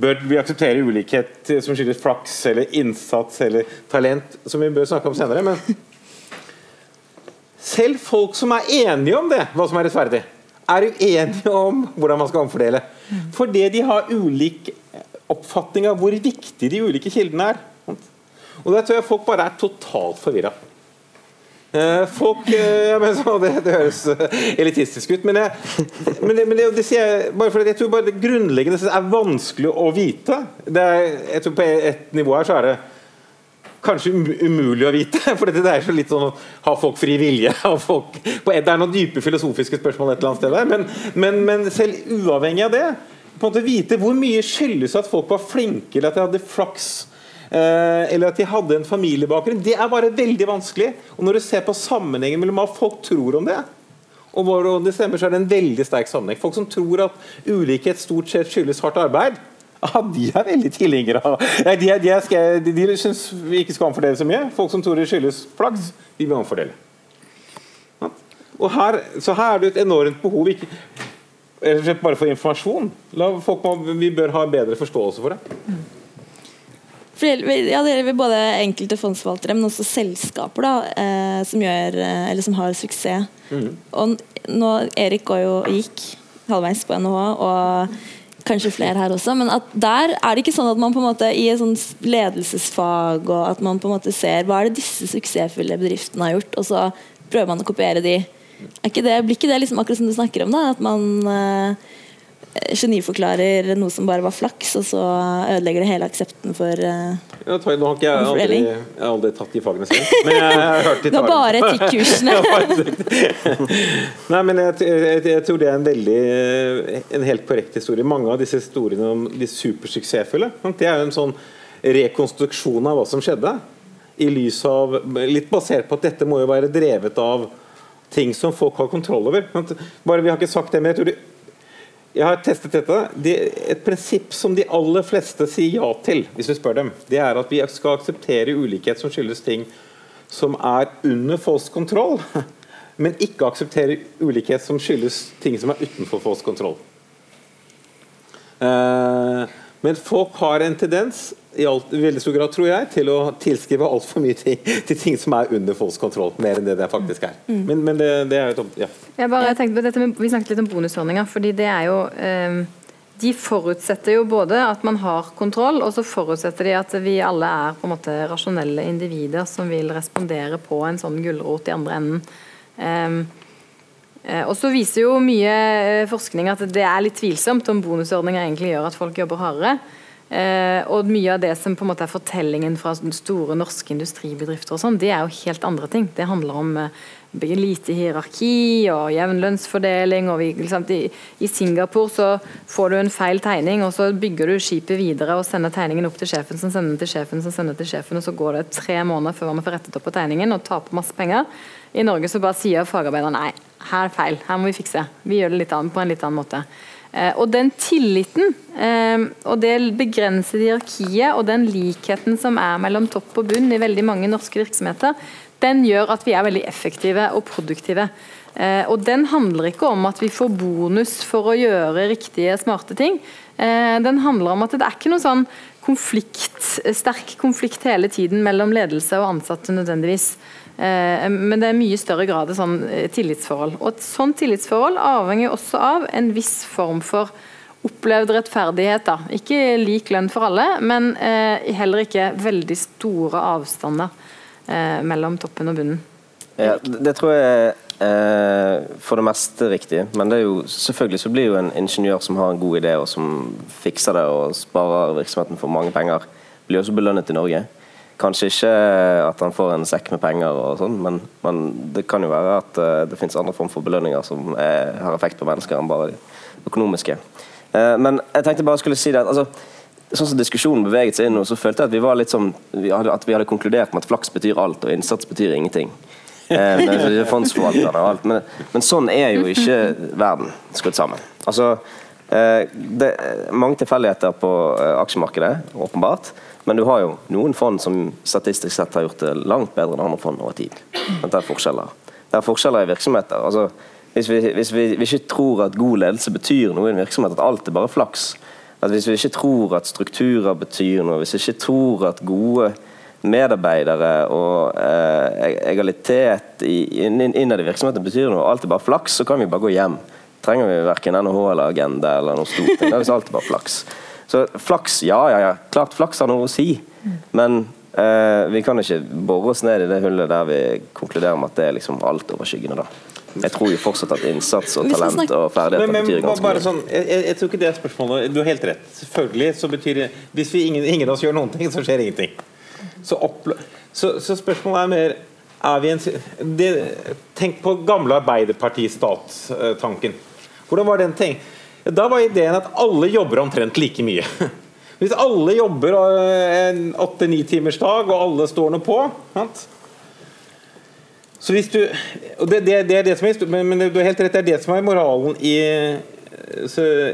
Bør vi akseptere ulikhet som skyldes flaks eller innsats eller talent, som vi bør snakke om senere. Men selv folk som er enige om det, hva som er rettferdig, er uenige om hvordan man skal omfordele. Fordi de har ulik oppfatning av hvor viktig de ulike kildene er. Og Der tror jeg folk bare er totalt forvirra. Eh, folk eh, men så, det, det, høres eh, elitistisk ut, men, jeg, men, det, men det, det, sier jeg bare fordi jeg tror bare det grunnleggende er vanskelig å vite. Er, jeg tror På et nivå her så er det kanskje umulig å vite. For det er så litt sånn Har folk fri vilje? Folk, det er noen dype filosofiske spørsmål et eller annet sted der. Men, men, men selv uavhengig av det, på en måte vite hvor mye skyldes at folk var flinke, eller at de hadde flaks, eller at de hadde en familiebakgrunn, det er bare veldig vanskelig. Og når du ser på sammenhengen mellom hva folk tror om det, og hvordan det stemmer, så er det en veldig sterk sammenheng. Folk som tror at ulikhet stort sett skyldes hardt arbeid, ja, de er veldig tilhengere av de, de, de, de syns vi ikke skal omfordele så mye. Folk som tror det skyldes flaks, de vil omfordele. Og her, så her er det et enormt behov ikke, bare for informasjon. Folk vi bør ha bedre forståelse for det. For ja, det gjelder både enkelte fondsforvaltere, men også selskaper da, eh, som, gjør, eh, eller som har suksess. Mm. Og nå, Erik jo, gikk halvveis på NHH, og kanskje flere her også, men at der er det ikke sånn at man på en måte i et ledelsesfag og at man på en måte ser hva er det disse suksessfulle bedriftene har gjort, og så prøver man å kopiere de. Ikke det, blir ikke det liksom akkurat som du snakker om, da? At man uh, geniforklarer noe som bare var flaks, og så ødelegger det hele aksepten for uh, ja, Nå har ikke jeg aldri, jeg har aldri tatt de fagene selv, men jeg, har hørt de Det var bare etikkursene. Nei, men jeg, jeg, jeg, tror det er en veldig en helt korrekt historie. Mange av disse historiene om de supersuksessfulle, det er jo en sånn rekonstruksjon av hva som skjedde. I lys av, Litt basert på at dette må jo være drevet av ting som folk har kontroll over. Bare Vi har ikke sagt det, men jeg tror det jeg har testet dette. Det, et prinsipp som de aller fleste sier ja til, hvis vi spør dem, det er at vi skal akseptere ulikhet som skyldes ting som er under folks kontroll, men ikke akseptere ulikhet som skyldes ting som er utenfor folks kontroll. Uh, men folk har en tendens i, alt, i, veldig stor grad, tror jeg, til å tilskrive altfor mye ting til ting som er under folks kontroll, mer enn det det faktisk er. Mm. Men, men det, det, er jo ja. Jeg bare tenkte på dette med, Vi snakket litt om bonusordninger. fordi det er jo eh, De forutsetter jo både at man har kontroll, og så forutsetter de at vi alle er på en måte rasjonelle individer som vil respondere på en sånn gulrot i andre enden. Um, og så viser jo mye eh, forskning at det er litt tvilsomt om bonusordninger egentlig gjør at folk jobber hardere. Eh, og mye av det som på en måte er fortellingen fra store norske industribedrifter og sånn, det er jo helt andre ting. Det handler om eh, lite hierarki og jevn lønnsfordeling. og vi, liksom, i, i, Singapore så får du en feil tegning, og så bygger du skipet videre og sender tegningen opp til sjefen, som sender den til sjefen, som sender til sjefen, og så går det tre måneder før man får rettet opp på tegningen og taper masse penger. I Norge så bare sier fagarbeideren nei, her er feil, her må vi fikse. Vi gjør det litt an, på en litt annen måte. Eh, og den tilliten eh, og det begrensede hierarkiet og den likheten som er mellom topp og bunn i veldig mange norske virksomheter, den gjør at vi er veldig effektive og produktive. Eh, og den handler ikke om at vi får bonus for å gjøre riktige, smarte ting. Den handler om at det er ikke noe sånn konflikt, sterk konflikt hele tiden mellom ledelse og ansatte nødvendigvis. Eh, men det er mye større grad av sånn eh, tillitsforhold. Og Et sånt tillitsforhold avhenger også av en viss form for opplevd rettferdighet. Da. Ikke lik lønn for alle, men eh, heller ikke veldig store avstander mellom toppen og bunnen. Ja, det tror jeg er for det meste riktig, men det er jo, selvfølgelig så blir jo en ingeniør som har en god idé og som fikser det og sparer virksomheten for mange penger, blir også belønnet i Norge. Kanskje ikke at han får en sekk med penger, og sånn, men, men, det kan jo være at uh, det finnes andre form for belønninger som er, har effekt på mennesker enn bare de økonomiske. Men jeg tenkte bare skulle si det altså, sånn som diskusjonen beveget seg inn så følte jeg at vi var litt sånn at vi hadde konkludert med at flaks betyr alt, og innsats betyr ingenting. Eh, med fondsforvalterne og alt. Men, men, sånn er jo ikke verden skrudd sammen. Altså, eh, det er mange tilfeldigheter på eh, aksjemarkedet, åpenbart. Men du har jo noen fond som statistisk sett har gjort det langt bedre enn andre fond over tid. Det er forskjeller. Det er forskjeller i virksomheter. Altså, hvis vi, hvis vi, vi ikke tror at god ledelse betyr noe i en virksomhet, at alt er bare flaks, at hvis vi ikke tror at strukturer betyr noe, hvis vi ikke tror at gode medarbeidere og eh, egalitet innad i virksomheten betyr noe, alt er bare flaks, så kan vi bare gå hjem. Trenger vi verken NHH eller Agenda eller noe stort. Er alt bare flaks. Så flaks, ja, ja, ja. Klart flaks har noe å si, men eh, vi kan ikke bore oss ned i det hullet der vi konkluderer med at det er liksom alt overskyggende. da. Jeg tror jo fortsatt at innsats og talent og ferdigheter men, men, betyr ganske mye. Sånn, jeg, jeg, tror ikke det er spørsmålet. Du har helt rett. Selvfølgelig så betyr det Hvis vi ingen, ingen av oss gjør noen ting, så skjer ingenting. Så, så, så spørsmålet er mer er vi en, det, Tenk på gamle Arbeiderparti-statstanken. Hvordan var den tenkt? Da var ideen at alle jobber omtrent like mye. Hvis alle jobber eh, en åtte-ni timers dag, og alle står noe på sant? Så hvis du, det, det, det er det som er, men, du har helt rett, det er det som er moralen i,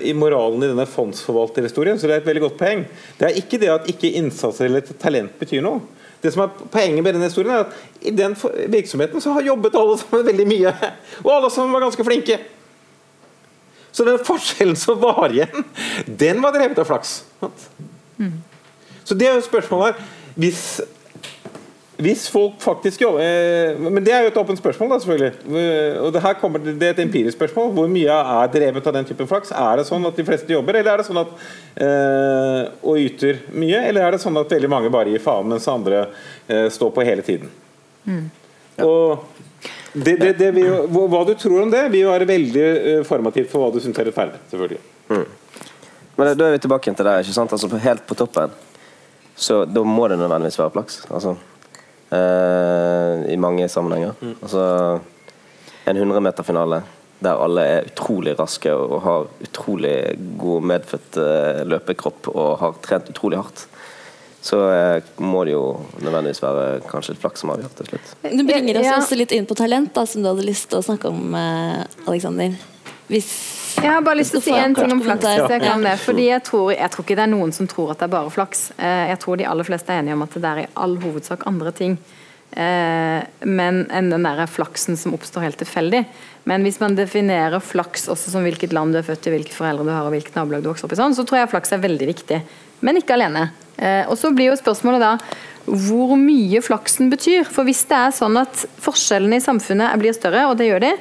i moralen i denne fondsforvalterhistorien. Så det er et veldig godt poeng. Det er ikke det at ikke innsats eller talent betyr noe. Det som er Poenget med denne historien er at i den virksomheten så har jobbet alle sammen veldig mye. Og alle sammen var ganske flinke. Så den forskjellen som var igjen, den var drevet av flaks. Mm. Så det er jo spørsmålet her. Hvis hvis folk faktisk jobber eh, Men det er jo et åpent spørsmål, da, selvfølgelig. Eh, og det her kommer det er et empirisk spørsmål. Hvor mye er drevet av den typen flaks? Er det sånn at de fleste jobber, eller er det sånn at øh, og yter mye? Eller er det sånn at veldig mange bare gir faen, mens andre øh, står på hele tiden? Mm. Og det, det, det vil, hva du tror om det, vil være veldig uh, formativt for hva du syns er rettferdig. selvfølgelig. Mm. Men Da er vi tilbake til det. ikke sant? Altså Helt på toppen så da må det nødvendigvis være flaks. Altså, eh, i mange sammenhenger. Mm. Altså, en 100-meterfinale der alle er utrolig raske og har utrolig god medfødt uh, løpekropp og har trent utrolig hardt. Så uh, må det jo nødvendigvis være kanskje et flaks som avgjør til slutt. Du bringer oss ja. også litt inn på talent, da, som du hadde lyst til å snakke om, Alexander. Hvis jeg har bare lyst til å si en ting om flaks. Jeg, kan det, fordi jeg tror, jeg tror ikke det er noen som tror at det er bare flaks. Jeg tror de aller fleste er enige om at det er i all hovedsak andre ting Eh, men enn den der flaksen som oppstår helt tilfeldig. Men hvis man definerer flaks også som hvilket land du er født i, hvilke foreldre du har og hvilket nabolag du vokser opp i, sånn, så tror jeg flaks er veldig viktig. Men ikke alene. Eh, og så blir jo spørsmålet da hvor mye flaksen betyr. For hvis det er sånn at forskjellene i samfunnet blir større, og det gjør de,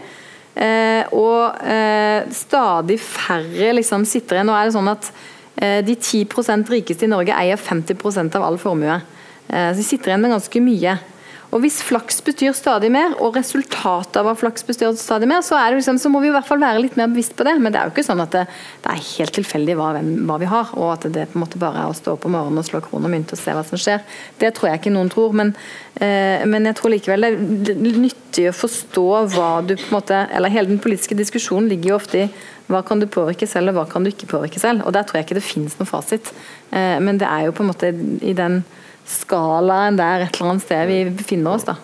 eh, og stadig færre liksom sitter igjen Nå er det sånn at de 10% rikeste i Norge eier 50% av all formue. Så de sitter igjen med ganske mye. Og Hvis flaks betyr stadig mer, og resultatet av flaks betyr stadig mer, så, liksom, så, må vi i hvert fall være litt mer bevisst på det. Men det er jo ikke sånn at det, det er helt tilfeldig hva, hva, vi har, og at det på en måte bare er å stå opp om morgenen og slå kroner og mynt og se hva som skjer. Det tror jeg ikke noen tror. Men, eh, men jeg tror likevel det er nyttig å forstå hva du på en måte Eller hele den politiske diskusjonen ligger jo ofte i hva kan du påvirke selv, og hva kan du ikke påvirke selv. Og Der tror jeg ikke det finnes noen fasit. Eh, men det er jo på en måte i den skalaen der et eller annet sted vi befinner oss. da.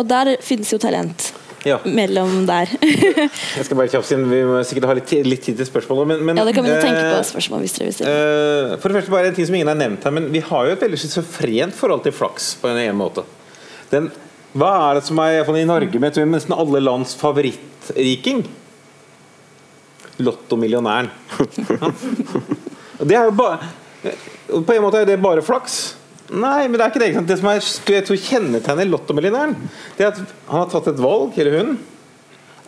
Og der finnes jo talent. Ja. Mellom der. jeg skal bare kjapt inn, Vi må sikkert ha litt, litt tid til spørsmål. Men, men, ja, det kan vi jo tenke på spørsmål hvis dere vil stille. Uh, for det første bare en ting som ingen har nevnt her, men vi har jo et veldig schizofrent forhold til flaks på en måte. Den, hva er det som er i Norge med nesten alle lands favorittriking? Lottomillionæren. det er jo bare på en måte er det bare flaks. Nei, men det er ikke det. Det som er, jeg tror kjennetegner lottomillionæren, det er at han har tatt et valg, eller hun,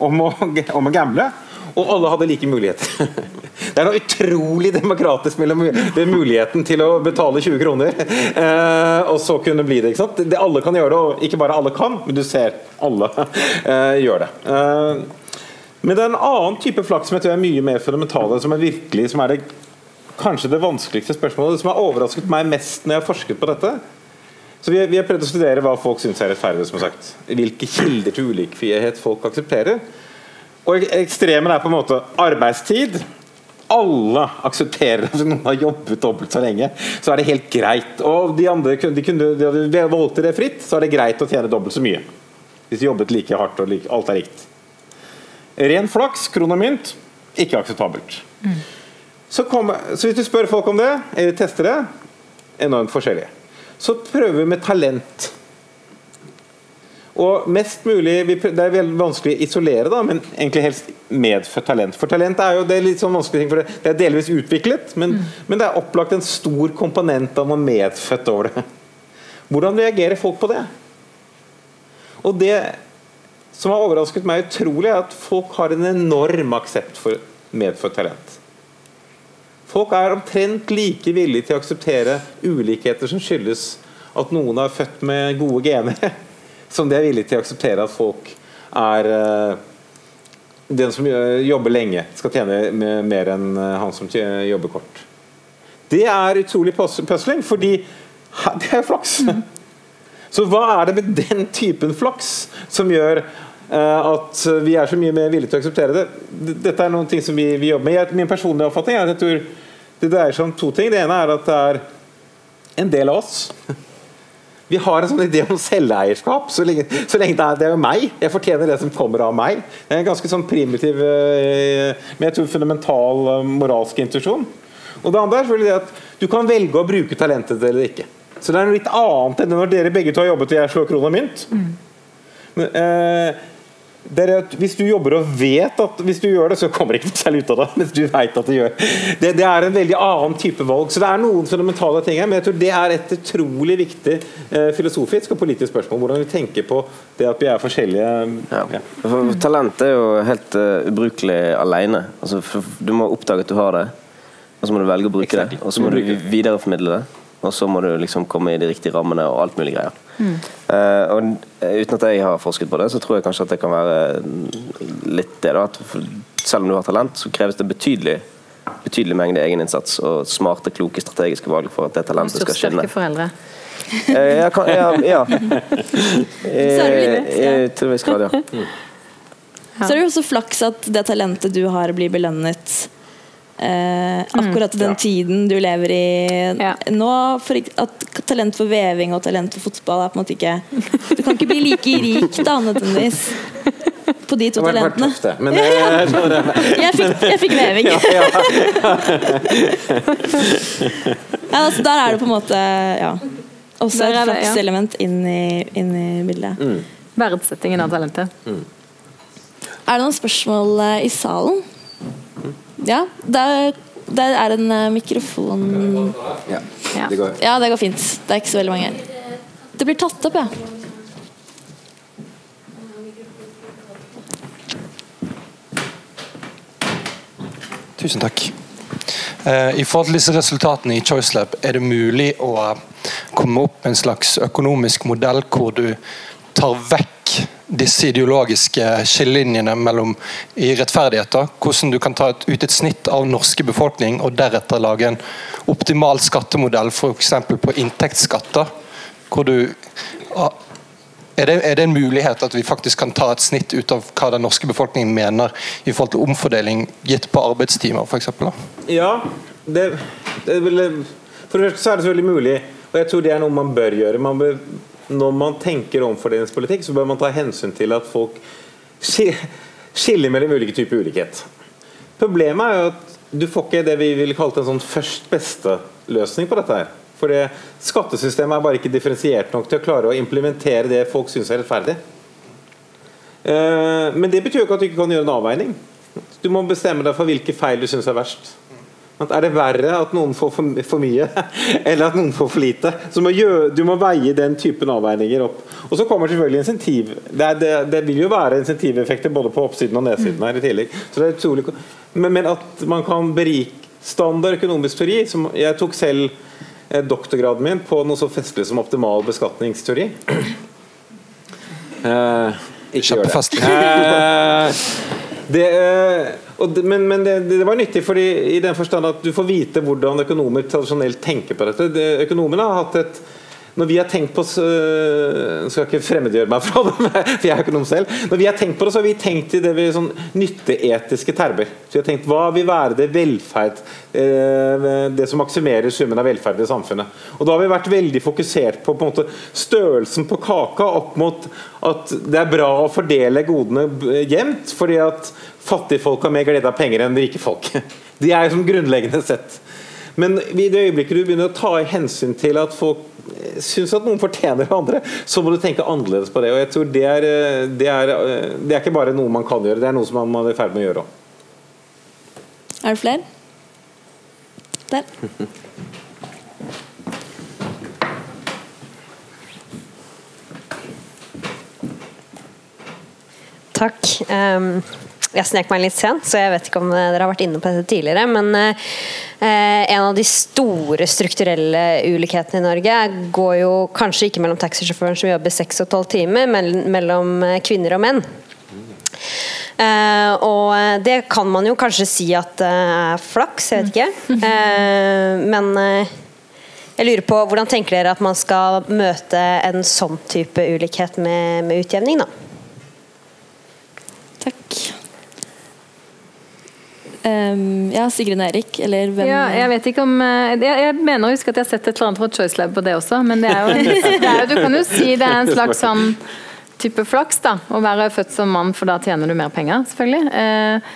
om å, om å gamble. Og alle hadde like muligheter. Det er noe utrolig demokratisk mellom muligheten til å betale 20 kroner eh, og så kunne bli det. ikke sant? Det, alle kan gjøre det, og ikke bare alle kan, men du ser alle eh, gjør det. Eh, men det er en annen type flaks som jeg tror er mye mer fundamentale, som er virkelig som er det kanskje det vanskeligste spørsmålet, det som har overrasket meg mest når jeg har forsket på dette. Så Vi, vi har prøvd å studere hva folk syns er rettferdig. som sagt. Hvilke kilder til ulikhet folk aksepterer. Og Ekstremen er på en måte arbeidstid. alle aksepterer at noen har jobbet dobbelt så lenge, så er det helt greit. Og de andre de kunne, de hadde valgt det fritt, så er det greit å tjene dobbelt så mye. Hvis de jobbet like hardt og like, alt er likt. Ren flaks, kron og mynt, ikke akseptabelt. Mm. Så, kom, så, hvis du spør folk om det, eller tester det, enormt forskjellig. Så prøver vi med talent. Og mest mulig, Det er veldig vanskelig å isolere, da, men egentlig helst medfødt talent. For talent er jo det er litt sånn vanskelig ting, for det, det er delvis utviklet, men, mm. men, det er opplagt en stor komponent av noe medfødt over det. Hvordan reagerer folk på det? Og det som har overrasket meg utrolig, er at folk har en enorm aksept for medfødt talent. Folk er omtrent like villige til å akseptere ulikheter som skyldes at noen er født med gode gener, som de er villige til å akseptere at folk er uh, Den som jobber lenge, skal tjene mer enn eh, han som jobber kort. Det er utrolig pøsling fordi det er flaks. Mm. Så hva er det med den typen flaks som gjør at vi er så mye mer villige til å akseptere det? Dette er noen ting som vi, vi jobber med. Jeg, min personlige oppfatning er at jeg tror det dreier seg om to ting. Det ene er at det er en del av oss vi har en sånn idé om selveierskap. Så lenge, så lenge det, er, det er jo meg. Jeg fortjener det som kommer av meg. Det er en ganske sånn primitiv, uh, men jeg tror fundamental uh, moralsk intuisjon. Og det andre er selvfølgelig det at du kan velge å bruke talentet eller ikke. Så det er noe litt annet enn når dere begge to har jobbet og jeg slår kron og mynt. Mm. Men, eh, at hvis du jobber og vet at hvis du gjør det, så kommer det ikke noe særlig ut av det. Mens du vet at du gjør det, det er en veldig annen type valg. Så det er noen fundamentale ting her, men jeg tror det er et utrolig viktig eh, filosofisk og politisk spørsmål. Hvordan vi tenker på det at vi er forskjellige. Ja. Ja. For talent er jo helt uh, ubrukelig alene. Altså, du må oppdage at du har det, og så må du velge å bruke det. Og så må du videreformidle det og så må du liksom komme i de riktige rammene og alt mulig greier. Mm. Uh, og Uten at jeg har forsket på det, så tror jeg kanskje at det kan være litt det. da, at Selv om du har talent, så kreves det betydelig betydelig mengde egeninnsats og smarte, kloke, strategiske valg for at det talentet skal skinne. Foreldre. uh, ja, kan, ja, ja. I, til en viss grad, ja. Mm. Så er det jo også flaks at det talentet du har, blir belønnet Eh, akkurat den ja. tiden du lever i ja. nå. For at talent for veving og talent for fotball er på en måte ikke Du kan ikke bli like rik da, nødvendigvis. På de to talentene. Tøft, men det, jeg, fikk, jeg fikk veving. ja, altså, der er det på en måte ja, også et flakselement inn, inn, i bildet. Mm. Verdsettingen av talentet. Mm. Er det noen spørsmål eh, i salen? Ja, der, der er det en uh, mikrofon ja, det går. ja, det går fint. Det er ikke så veldig mange. Det blir tatt opp, ja. Tusen takk. Uh, I forhold til disse resultatene i ChoiceLab, er det mulig å komme opp med en slags økonomisk modell hvor du tar vekk disse ideologiske skillelinjene mellom i rettferdigheter. Hvordan du kan ta ut et snitt av norske befolkning og deretter lage en optimal skattemodell f.eks. på inntektsskatter. hvor du er det, er det, en mulighet at vi faktisk kan ta et snitt ut av hva den norske befolkningen mener i forhold til omfordeling gitt på arbeidstimer f.eks.? Ja, det, det vil, for det første så er det selvfølgelig mulig, og jeg tror det er noe man bør gjøre. Man bør når man tenker omfordelingspolitikk, så bør man ta hensyn til at folk skiller mellom ulike typer ulikhet. Problemet er jo at du får ikke det vi ville kalt en sånn først beste-løsning på dette. her. For Skattesystemet er bare ikke differensiert nok til å klare å implementere det folk syns er rettferdig. Eh, men det betyr jo ikke at du ikke kan gjøre en avveining. Du må bestemme deg for hvilke feil du syns er verst. Er det verre at noen får for, mye, eller at noen får for lite? Så må gjøre, Du må veie den typen avveininger opp. Og så kommer selvfølgelig insentiv. Det, er, det, det vil jo være insentiveffekter både på oppsiden og nedsiden her i tillegg. Så det utrolig, men, men at man kan berike standard økonomisk teori som Jeg tok selv eh, doktorgraden min på noe så festlig som optimal beskatningsteori. Eh, ikke gjør det. Eh, det eh, det, men, men det, det, var nyttig fordi, i den forstand at du får vite hvordan økonomer tradisjonelt tenker på dette. Det, økonomene har hatt et når vi har tenkt på øh, Skal ikke fremmedgjøre meg fra det, for jeg er økonom selv. Når vi har tenkt på det, så har vi tenkt i det vi sånn nytteetiske termer. Så vi har tenkt hva vil være det velferd øh, Det som maksimerer summen av velferd i samfunnet. Og da har vi vært veldig fokusert på, på måte, størrelsen på kaka opp mot at det er bra å fordele godene jevnt, fordi at fattige folk har mer glede av penger enn rike folk. De er jo som grunnleggende sett. Men i det øyeblikket du begynner å ta hensyn til at folk syns at noen fortjener andre, så må du tenke annerledes på det. Og jeg tror det er, det er, det er ikke bare noe man kan gjøre, det er noe som man er i ferd med å gjøre òg. Er det flere? Der. Takk. Um, jeg snek meg litt sent, så jeg vet ikke om eh, dere har vært inne på dette tidligere. Men uh, en av de store strukturelle ulikhetene i Norge går jo kanskje ikke mellom taxisjåføren som jobber seks og tolv timer, men mellom kvinner og menn. Uh, og det kan man jo kanskje si at det uh, er flaks, jeg vet ikke. Uh, men jeg lurer på hvordan tenker dere at man skal møte en sånn type ulikhet med, med utjevning, da? Um, ja, Sigrun Erik, eller hvem ja, Jeg vet ikke om jeg, jeg, mener å huske at jeg har sett et eller annet fra Choice Lab på det også, men det er jo, det er jo Du kan jo si det er en slags sånn type flaks, da. Å være født som mann, for da tjener du mer penger, selvfølgelig. Eh,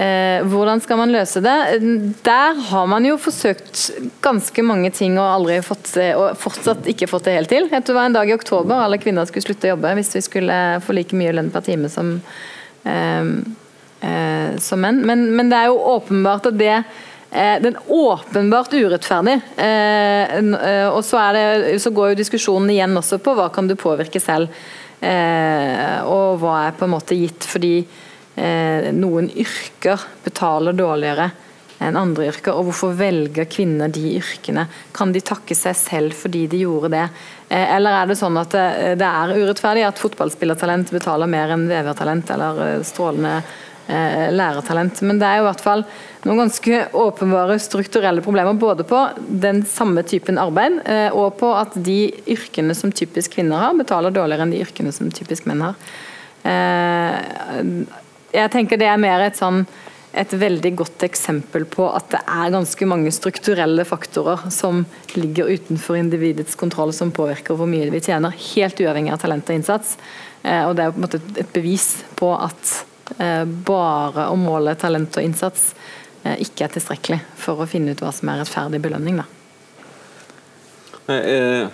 eh, hvordan skal man løse det? Der har man jo forsøkt ganske mange ting og aldri fått og fortsatt ikke fått det helt til. Det var en dag i oktober alle kvinner skulle slutte å jobbe hvis vi skulle få like mye lønn per time som eh, som menn. Men, men, det er jo åpenbart at det den er åpenbart urettferdig. og så, det, så, går jo diskusjonen igjen også på hva kan du påvirke selv. og hva er på en måte gitt fordi noen yrker betaler dårligere enn andre yrker. Og hvorfor velger kvinner de yrkene? Kan de takke seg selv fordi de gjorde det? Eller er det sånn at det er urettferdig at fotballspillertalent betaler mer enn vevertalent eller strålende eh, lærertalent. Men det er jo i hvert fall noen ganske åpenbare strukturelle problemer både på den samme typen arbeid eh, og på at de yrkene som typisk kvinner har, betaler dårligere enn de yrkene som typisk menn har. Eh, jeg tenker det er mer et sånn et veldig godt eksempel på at det er ganske mange strukturelle faktorer som ligger utenfor individets kontroll, som påvirker hvor mye vi tjener, helt uavhengig av talent og innsats. Og Det er på en måte et bevis på at bare å måle talent og innsats eh, ikke er tilstrekkelig for å finne ut hva som er rettferdig belønning. Eh,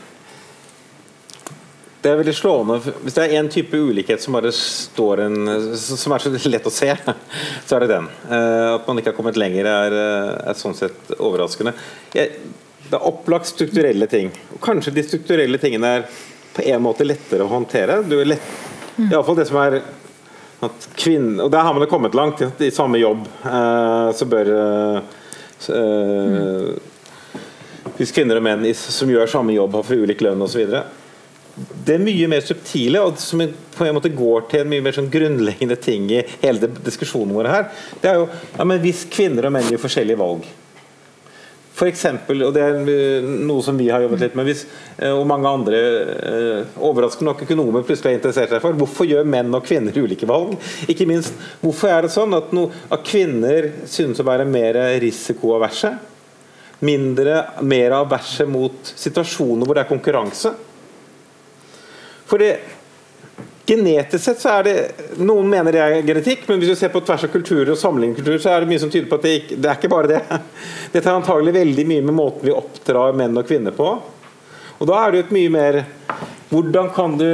det er veldig slående. Hvis det er én type ulikhet som en, som er så lett å se, så er det den. At man ikke har kommet lenger, er, er sånn sett overraskende. det er opplagt strukturelle ting. Kanskje de strukturelle tingene er på en måte lettere å håndtere. Du er lett, Iallfall det som er at kvinner, og Der har man kommet langt. I samme jobb eh, så bør eh, Hvis kvinner og menn som gjør samme jobb, har for ulik lønn osv. Det er mye mer subtile, og som på en måte går til en mye mer sånn grunnleggende ting i hele diskusjonen vår her. Det er jo ja, men Hvis kvinner og menn gjør forskjellige valg for eksempel, og Det er eh, noe som vi har jobbet litt med, hvis, eh, og mange andre eh, overraskende nok økonomer plutselig har interessert seg for. Hvorfor gjør menn og kvinner ulike valg? Ikke minst, Hvorfor er det sånn at, no, at kvinner synes å være mer risikoaverse? Mindre, mer averse mot situasjoner hvor det er konkurranse? Fordi Genetisk sett så er det Noen mener det er genetikk, men hvis du ser på tvers av kulturer og sammenligner så er det mye som tyder på at det, ikke, det er ikke bare det. Dette har antagelig veldig mye med måten vi oppdrar menn og kvinner på. Og da er det jo et mye mer Hvordan kan du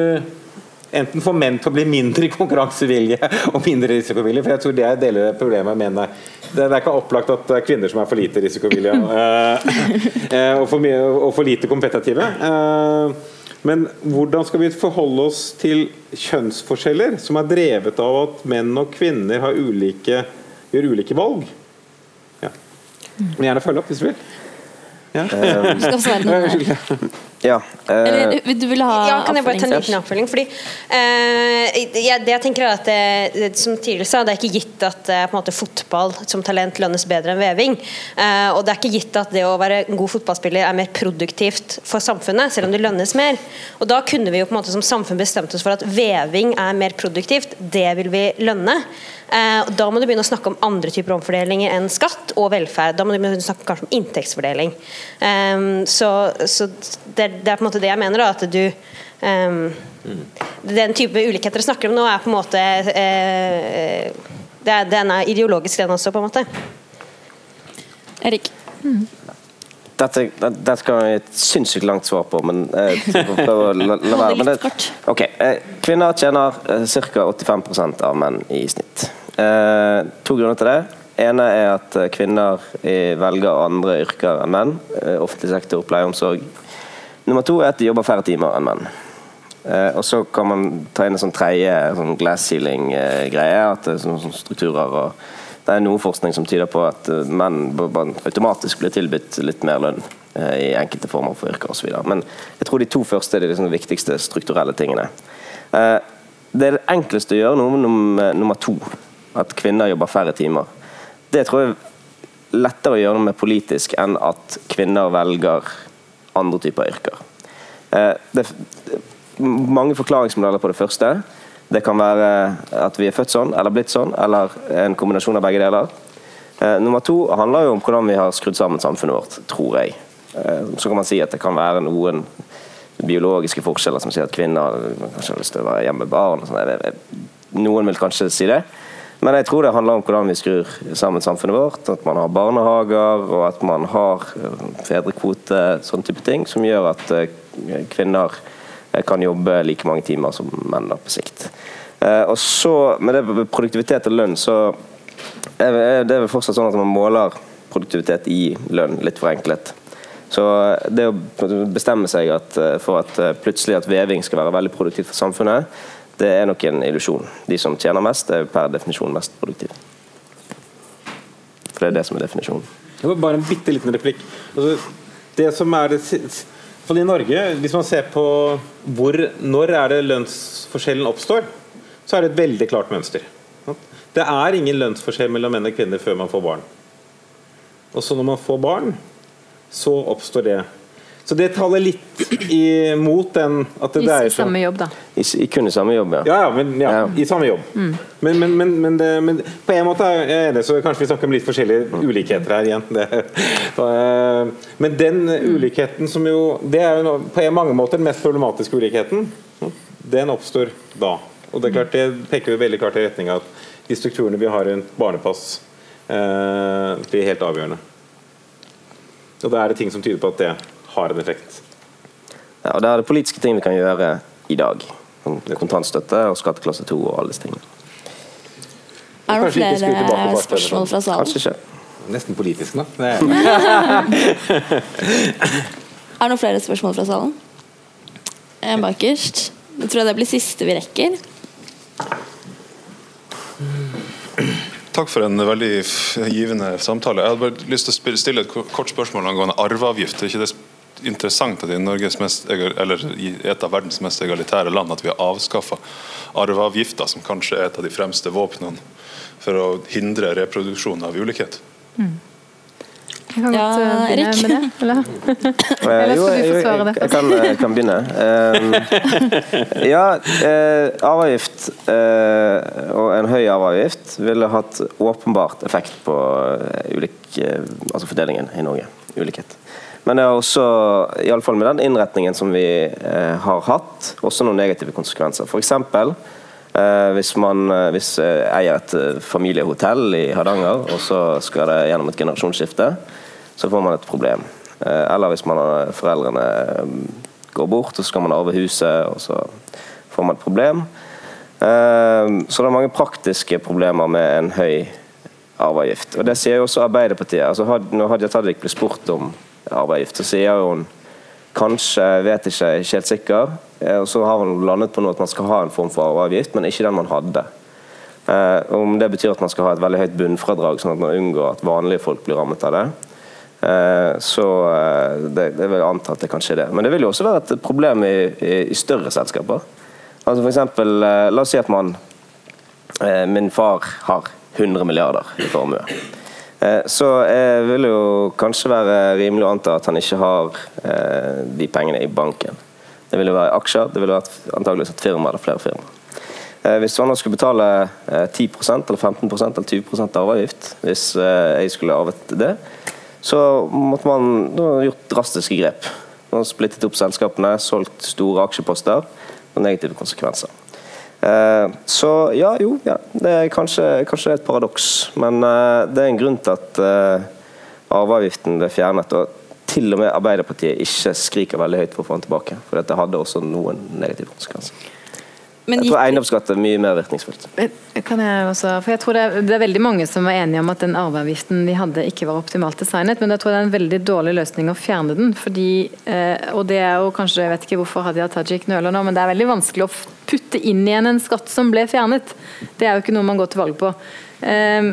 enten få menn til å bli mindre konkurransevilje og mindre risikovilje, for jeg tror det er deler av problemet med menn. Det er ikke opplagt at det er kvinner som er for lite risikovillige eh, eh, og, for mye, og for lite kompetitive. Men hvordan skal vi forholde oss til kjønnsforskjeller som er drevet av at menn og kvinner ulike, gjør ulike valg? Ja. Men gjerne følge opp hvis du vil. Ja. Um, Ja. uh, Eller du vil ha Ja, kan jeg bare ta en liten oppfølging? Fordi, uh, jeg, det jeg tenker er at det, det, Som tidligere sa, det er ikke gitt at eh, på en måte, fotball som talent lønnes bedre enn veving. Uh, og det er ikke gitt at det å være en god fotballspiller er mer produktivt for samfunnet, selv om det lønnes mer. Og da kunne vi jo på en måte som samfunn bestemt oss for at veving er mer produktivt. Det vil vi lønne. Eh, og da må du begynne å snakke om andre typer omfordelinger enn skatt og velferd. Da må du begynne å snakke kanskje om inntektsfordeling. Eh, så så det, det er på en måte det jeg mener, da, at du eh, Den type ulikheter dere snakker om nå, er på en måte eh, det er, Den er ideologisk, den også, på en måte. Erik. Dette, dette det skal jeg et sinnssykt langt svar på, men eh, prøve å la, la være. Men det, eh, Kvinner tjener eh, ca. 85% av menn i snitt. Eh, to grunner til det. ene er at eh, kvinner eh, velger andre yrker enn menn. Eh, offentlig sektor, pleie og omsorg. Nummer to er at de jobber færre timer enn menn. Eh, og så kan man ta inn en sånn tredje sånn glass ceiling-greie. at det er sånne, sånne strukturer og Det er noe forskning som tyder på at eh, menn automatisk blir tilbudt litt mer lønn eh, i enkelte former for yrker osv. Men jeg tror de to første er de liksom viktigste strukturelle tingene. Eh, det er det enkleste å gjøre noe med nummer to. At kvinner jobber færre timer. Det tror jeg er lettere å gjøre noe med politisk enn at kvinner velger andre typer yrker. Eh, det er mange forklaringsmodeller på det første. Det kan være at vi er født sånn, eller blitt sånn, eller en kombinasjon av begge deler. Eh, nummer to handler jo om hvordan vi har skrudd sammen samfunnet vårt, tror jeg. Eh, så kan man si at det kan være noen biologiske forskjeller som sier at kvinner kanskje har lyst til å være hjemme med barn. sånn. Noen vil kanskje si det. Men jeg tror det handler om hvordan vi skrur sammen samfunnet vårt. At man har barnehager, og at man har eh, fedrekvote, sånne type ting, som gjør at eh, kvinner eh, kan jobbe like mange timer som menn på sikt. Og så, Med det produktivitet og lønn, så er det vel fortsatt sånn at man måler produktivitet i lønn, litt forenklet. Så det å bestemme seg at, for at plutselig at veving skal være veldig produktivt for samfunnet, det er nok en illusjon. De som tjener mest, er per definisjon mest produktive. For det er det som er definisjonen. Det var bare en bitte liten replikk. Altså, det som er det for I Norge, hvis man ser på hvor, når er det lønnsforskjellen oppstår, så er det et veldig klart mønster. Det er ingen lønnsforskjell mellom menn og kvinner før man får barn. Og så når man får barn, så oppstår det. Så det taler litt imot den at det I dreier seg om samme jobb, da. I, i kunne samme jobb, ja. ja, ja, men, ja, Ja. i samme jobb. Men, men, men, men, det, men på en måte er jeg enig, så kanskje vi snakker om litt forskjellige ulikheter her igjen. Det, eh, men den ulikheten som jo Det er jo på en mange måter den mest problematiske ulikheten. Den oppstår da. Og det er klart det peker jo veldig klart i retning av at de strukturene vi har rundt barnepass, eh, blir helt avgjørende. Og da er det ting som tyder på at det har en effekt. ja. Og det er det politiske ting vi kan gjøre i dag. Som Kontantstøtte og skatteklasse 2 og alle disse tingene. Er det flere spørsmål fra salen? Kanskje ikke. Nesten politisk, da. Er, det noen flere spørsmål fra salen? En bakerst. Jeg tror det blir siste vi rekker. Takk for en veldig givende samtale. Jeg hadde bare lyst til å stille et kort spørsmål angående arveavgift. Er ikke det interessant at i Norges mest, eller i et av verdens mest egalitære land at vi har avskaffa arveavgifta, som kanskje er et av de fremste våpnene for å hindre reproduksjon av ulikhet? Jeg kan Ja, godt uh, begynne Erik. med det. Eller? Eh, Eller skal du forsvare det? jeg, kan, jeg kan begynne. Eh, ja, uh, arveavgift uh, og en høy arveavgift ville hatt åpenbart effekt på eh, ulik, eh, altså fordelingen i Norge. Ulikhet. Men det har også, i alle fall med den innretningen som vi eh, har hatt, også noen negative konsekvenser. F.eks. Eh, hvis man eh, hvis, eh, eier et eh, familiehotell i Hardanger, og så skal det gjennom et generasjonsskifte, så får man et problem. Eh, Eller hvis man foreldrene går bort, og så skal man arve huset, og så får man et problem. Så det er mange praktiske problemer med en høy arveavgift. Og Det sier jo også Arbeiderpartiet. Altså, når Hadia Tajik blir spurt om arveavgift, så sier hun kanskje, vet ikke, ikke helt sikker. Eh, Og så har hun landet på noe at man skal ha en form for arveavgift, men ikke den man hadde. Eh, Om det betyr at man skal ha et veldig høyt bunnfradrag, sånn at man unngår at vanlige folk blir rammet av det. Eh, så det, det vil jeg anta at det kan skje det. Men det vil jo også være et problem i, i, i større selskaper. Altså for eksempel, La oss si at man Min far har 100 milliarder i formue. Eh, Så jeg vil jo kanskje være rimelig å anta at han ikke har eh, de pengene i banken. Det vil jo være aksjer, det ville vært antageligvis et firma eller flere firmaer. Eh, Hvis han skulle betale eh, 10% eller 15% eller 20 arveavgift, hvis jeg skulle arvet det, så måtte man gjort drastiske grep. Man splittet opp selskapene, solgt store aksjeposter og negative konsekvenser. Eh, Så ja, jo, ja, det er kanskje, kanskje et paradoks, men eh, det er en grunn til at eh, arveavgiften ble fjernet. og til og med Arbeiderpartiet ikke skriker veldig høyt for å få den tilbake. For dette hadde også noen negative konsekvenser. Men Jeg tror eiendomsskatt er mye mer virkningsfullt. Kan jeg også, for jeg tror det er, det er veldig mange som var enige om at den arveavgiften vi hadde ikke var optimalt designet, men jeg tror det er en veldig dårlig løsning å fjerne den. fordi, eh, og det er jo kanskje, Jeg vet ikke hvorfor Hadia Tajik nøler nå, men det er veldig vanskelig å putte inn igjen en skatt som ble fjernet. Det er jo ikke noe man går til valg på. Eh,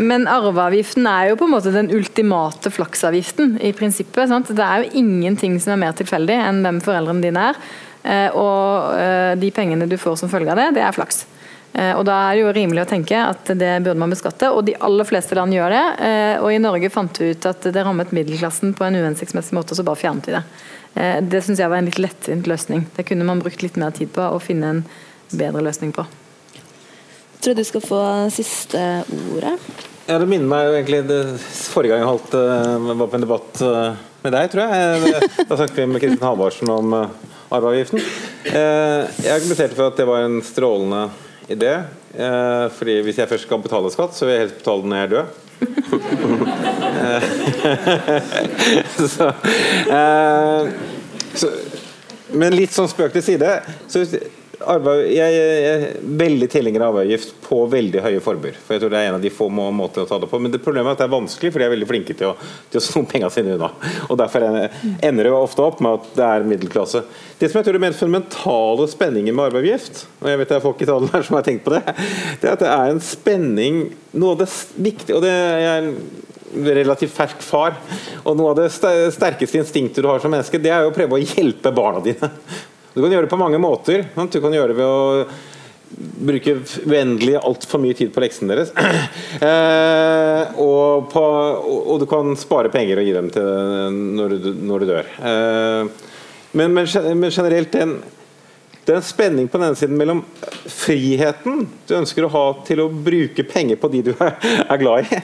men arveavgiften er jo på en måte den ultimate flaksavgiften i prinsippet. Sant? Det er jo ingenting som er mer tilfeldig enn hvem foreldrene dine er. Eh, og eh, de pengene du får som følge av det, det er flaks. Eh, og Da er det jo rimelig å tenke at det burde man beskatte, og de aller fleste land gjør det. Eh, og i Norge fant vi ut at det rammet middelklassen på en uhensiktsmessig måte, og så bare fjernet vi det. Eh, det syns jeg var en litt lettvint løsning. Det kunne man brukt litt mer tid på å finne en bedre løsning på. tror jeg du skal få siste ordet. Ja, Det minner meg jo egentlig det, Forrige gang jeg holdt, var på en debatt med deg, tror jeg. Da snakket vi med Kristin Halvorsen om eh, arveavgiften. Eh, Jeg argumenterte for at det var en strålende idé. eh, Fordi hvis jeg først skal betale skatt, så vil jeg helst betale den når jeg er død. Så, men litt sånn spøk til side. Så arve, jeg, er veldig tilhenger av arveavgift på veldig høye formuer. For jeg tror det er en av de få må- måter å ta det på. Men det problemet er at det er vanskelig, for de er veldig flinke til å, til å sno pengene sine unna. Og Derfor er- ender det ofte opp med at det er middelklasse. Det som jeg tror er mer fundamentale spenningen med arveavgift, og jeg vet det er folk i salen her som har tenkt på det, det er at det er en spenning Noe av det viktige og det er relativt fersk far. Og noe av det sterkeste instinktet du har som menneske, det er jo å prøve å hjelpe barna dine. Du kan gjøre det på mange måter. Du kan gjøre det ved å bruke uendelig altfor mye tid på leksene deres. eh, og, på, og, du kan spare penger og gi dem til når du, når du dør. Eh, men, men, men generelt den det er en spenning på den ene siden mellom friheten du ønsker å ha til å bruke penger på de du er glad i,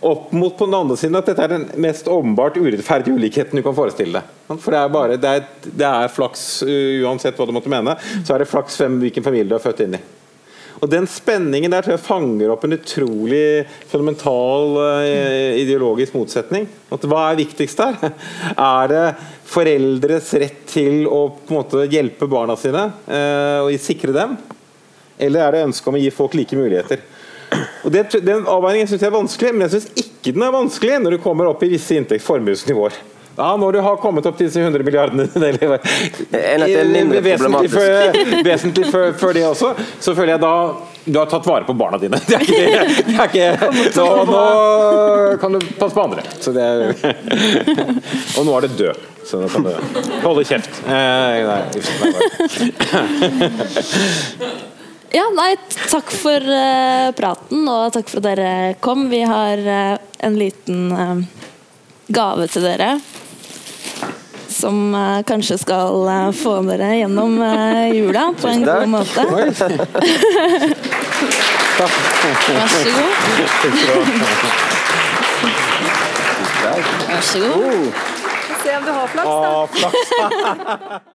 opp mot på den andre siden at dette er den mest åpenbart urettferdige ulikheten du kan forestille deg. For det er, bare, det er, det er flaks, uh, uansett hva du måtte mene, så er det flaks hvem, hvilken familie du er født inn i. Og Den spenningen der tror jeg fanger opp en utrolig fundamental eh, ideologisk motsetning. At hva er viktigst der? Er det foreldres rett til å på en måte hjelpe barna sine eh, og sikre dem? Eller er det ønsket om å gi folk like muligheter? Og det, Den avveiningen syns jeg er vanskelig, men jeg syns ikke den er vanskelig når du kommer opp i visse inntektsformuesnivåer. Ja, når du har kommet opp til disse 100 milliardene eller, Enn at det er mindre vesentlig, for vesentlig før, før det også, så føler jeg da du har tatt vare på barna dine. Det er ikke det. det er ikke, nå, nå kan du passe på andre. Så det er, og nå er du død, så nå kan du holde kjeft. Eh, nei, nei, Ja, nei, takk for uh, praten, og takk for at dere kom. Vi har uh, en liten uh, gave til dere. Som kanskje skal få dere gjennom jula på en god måte. Vær så god. Vær så god. Se om du har flaks, da.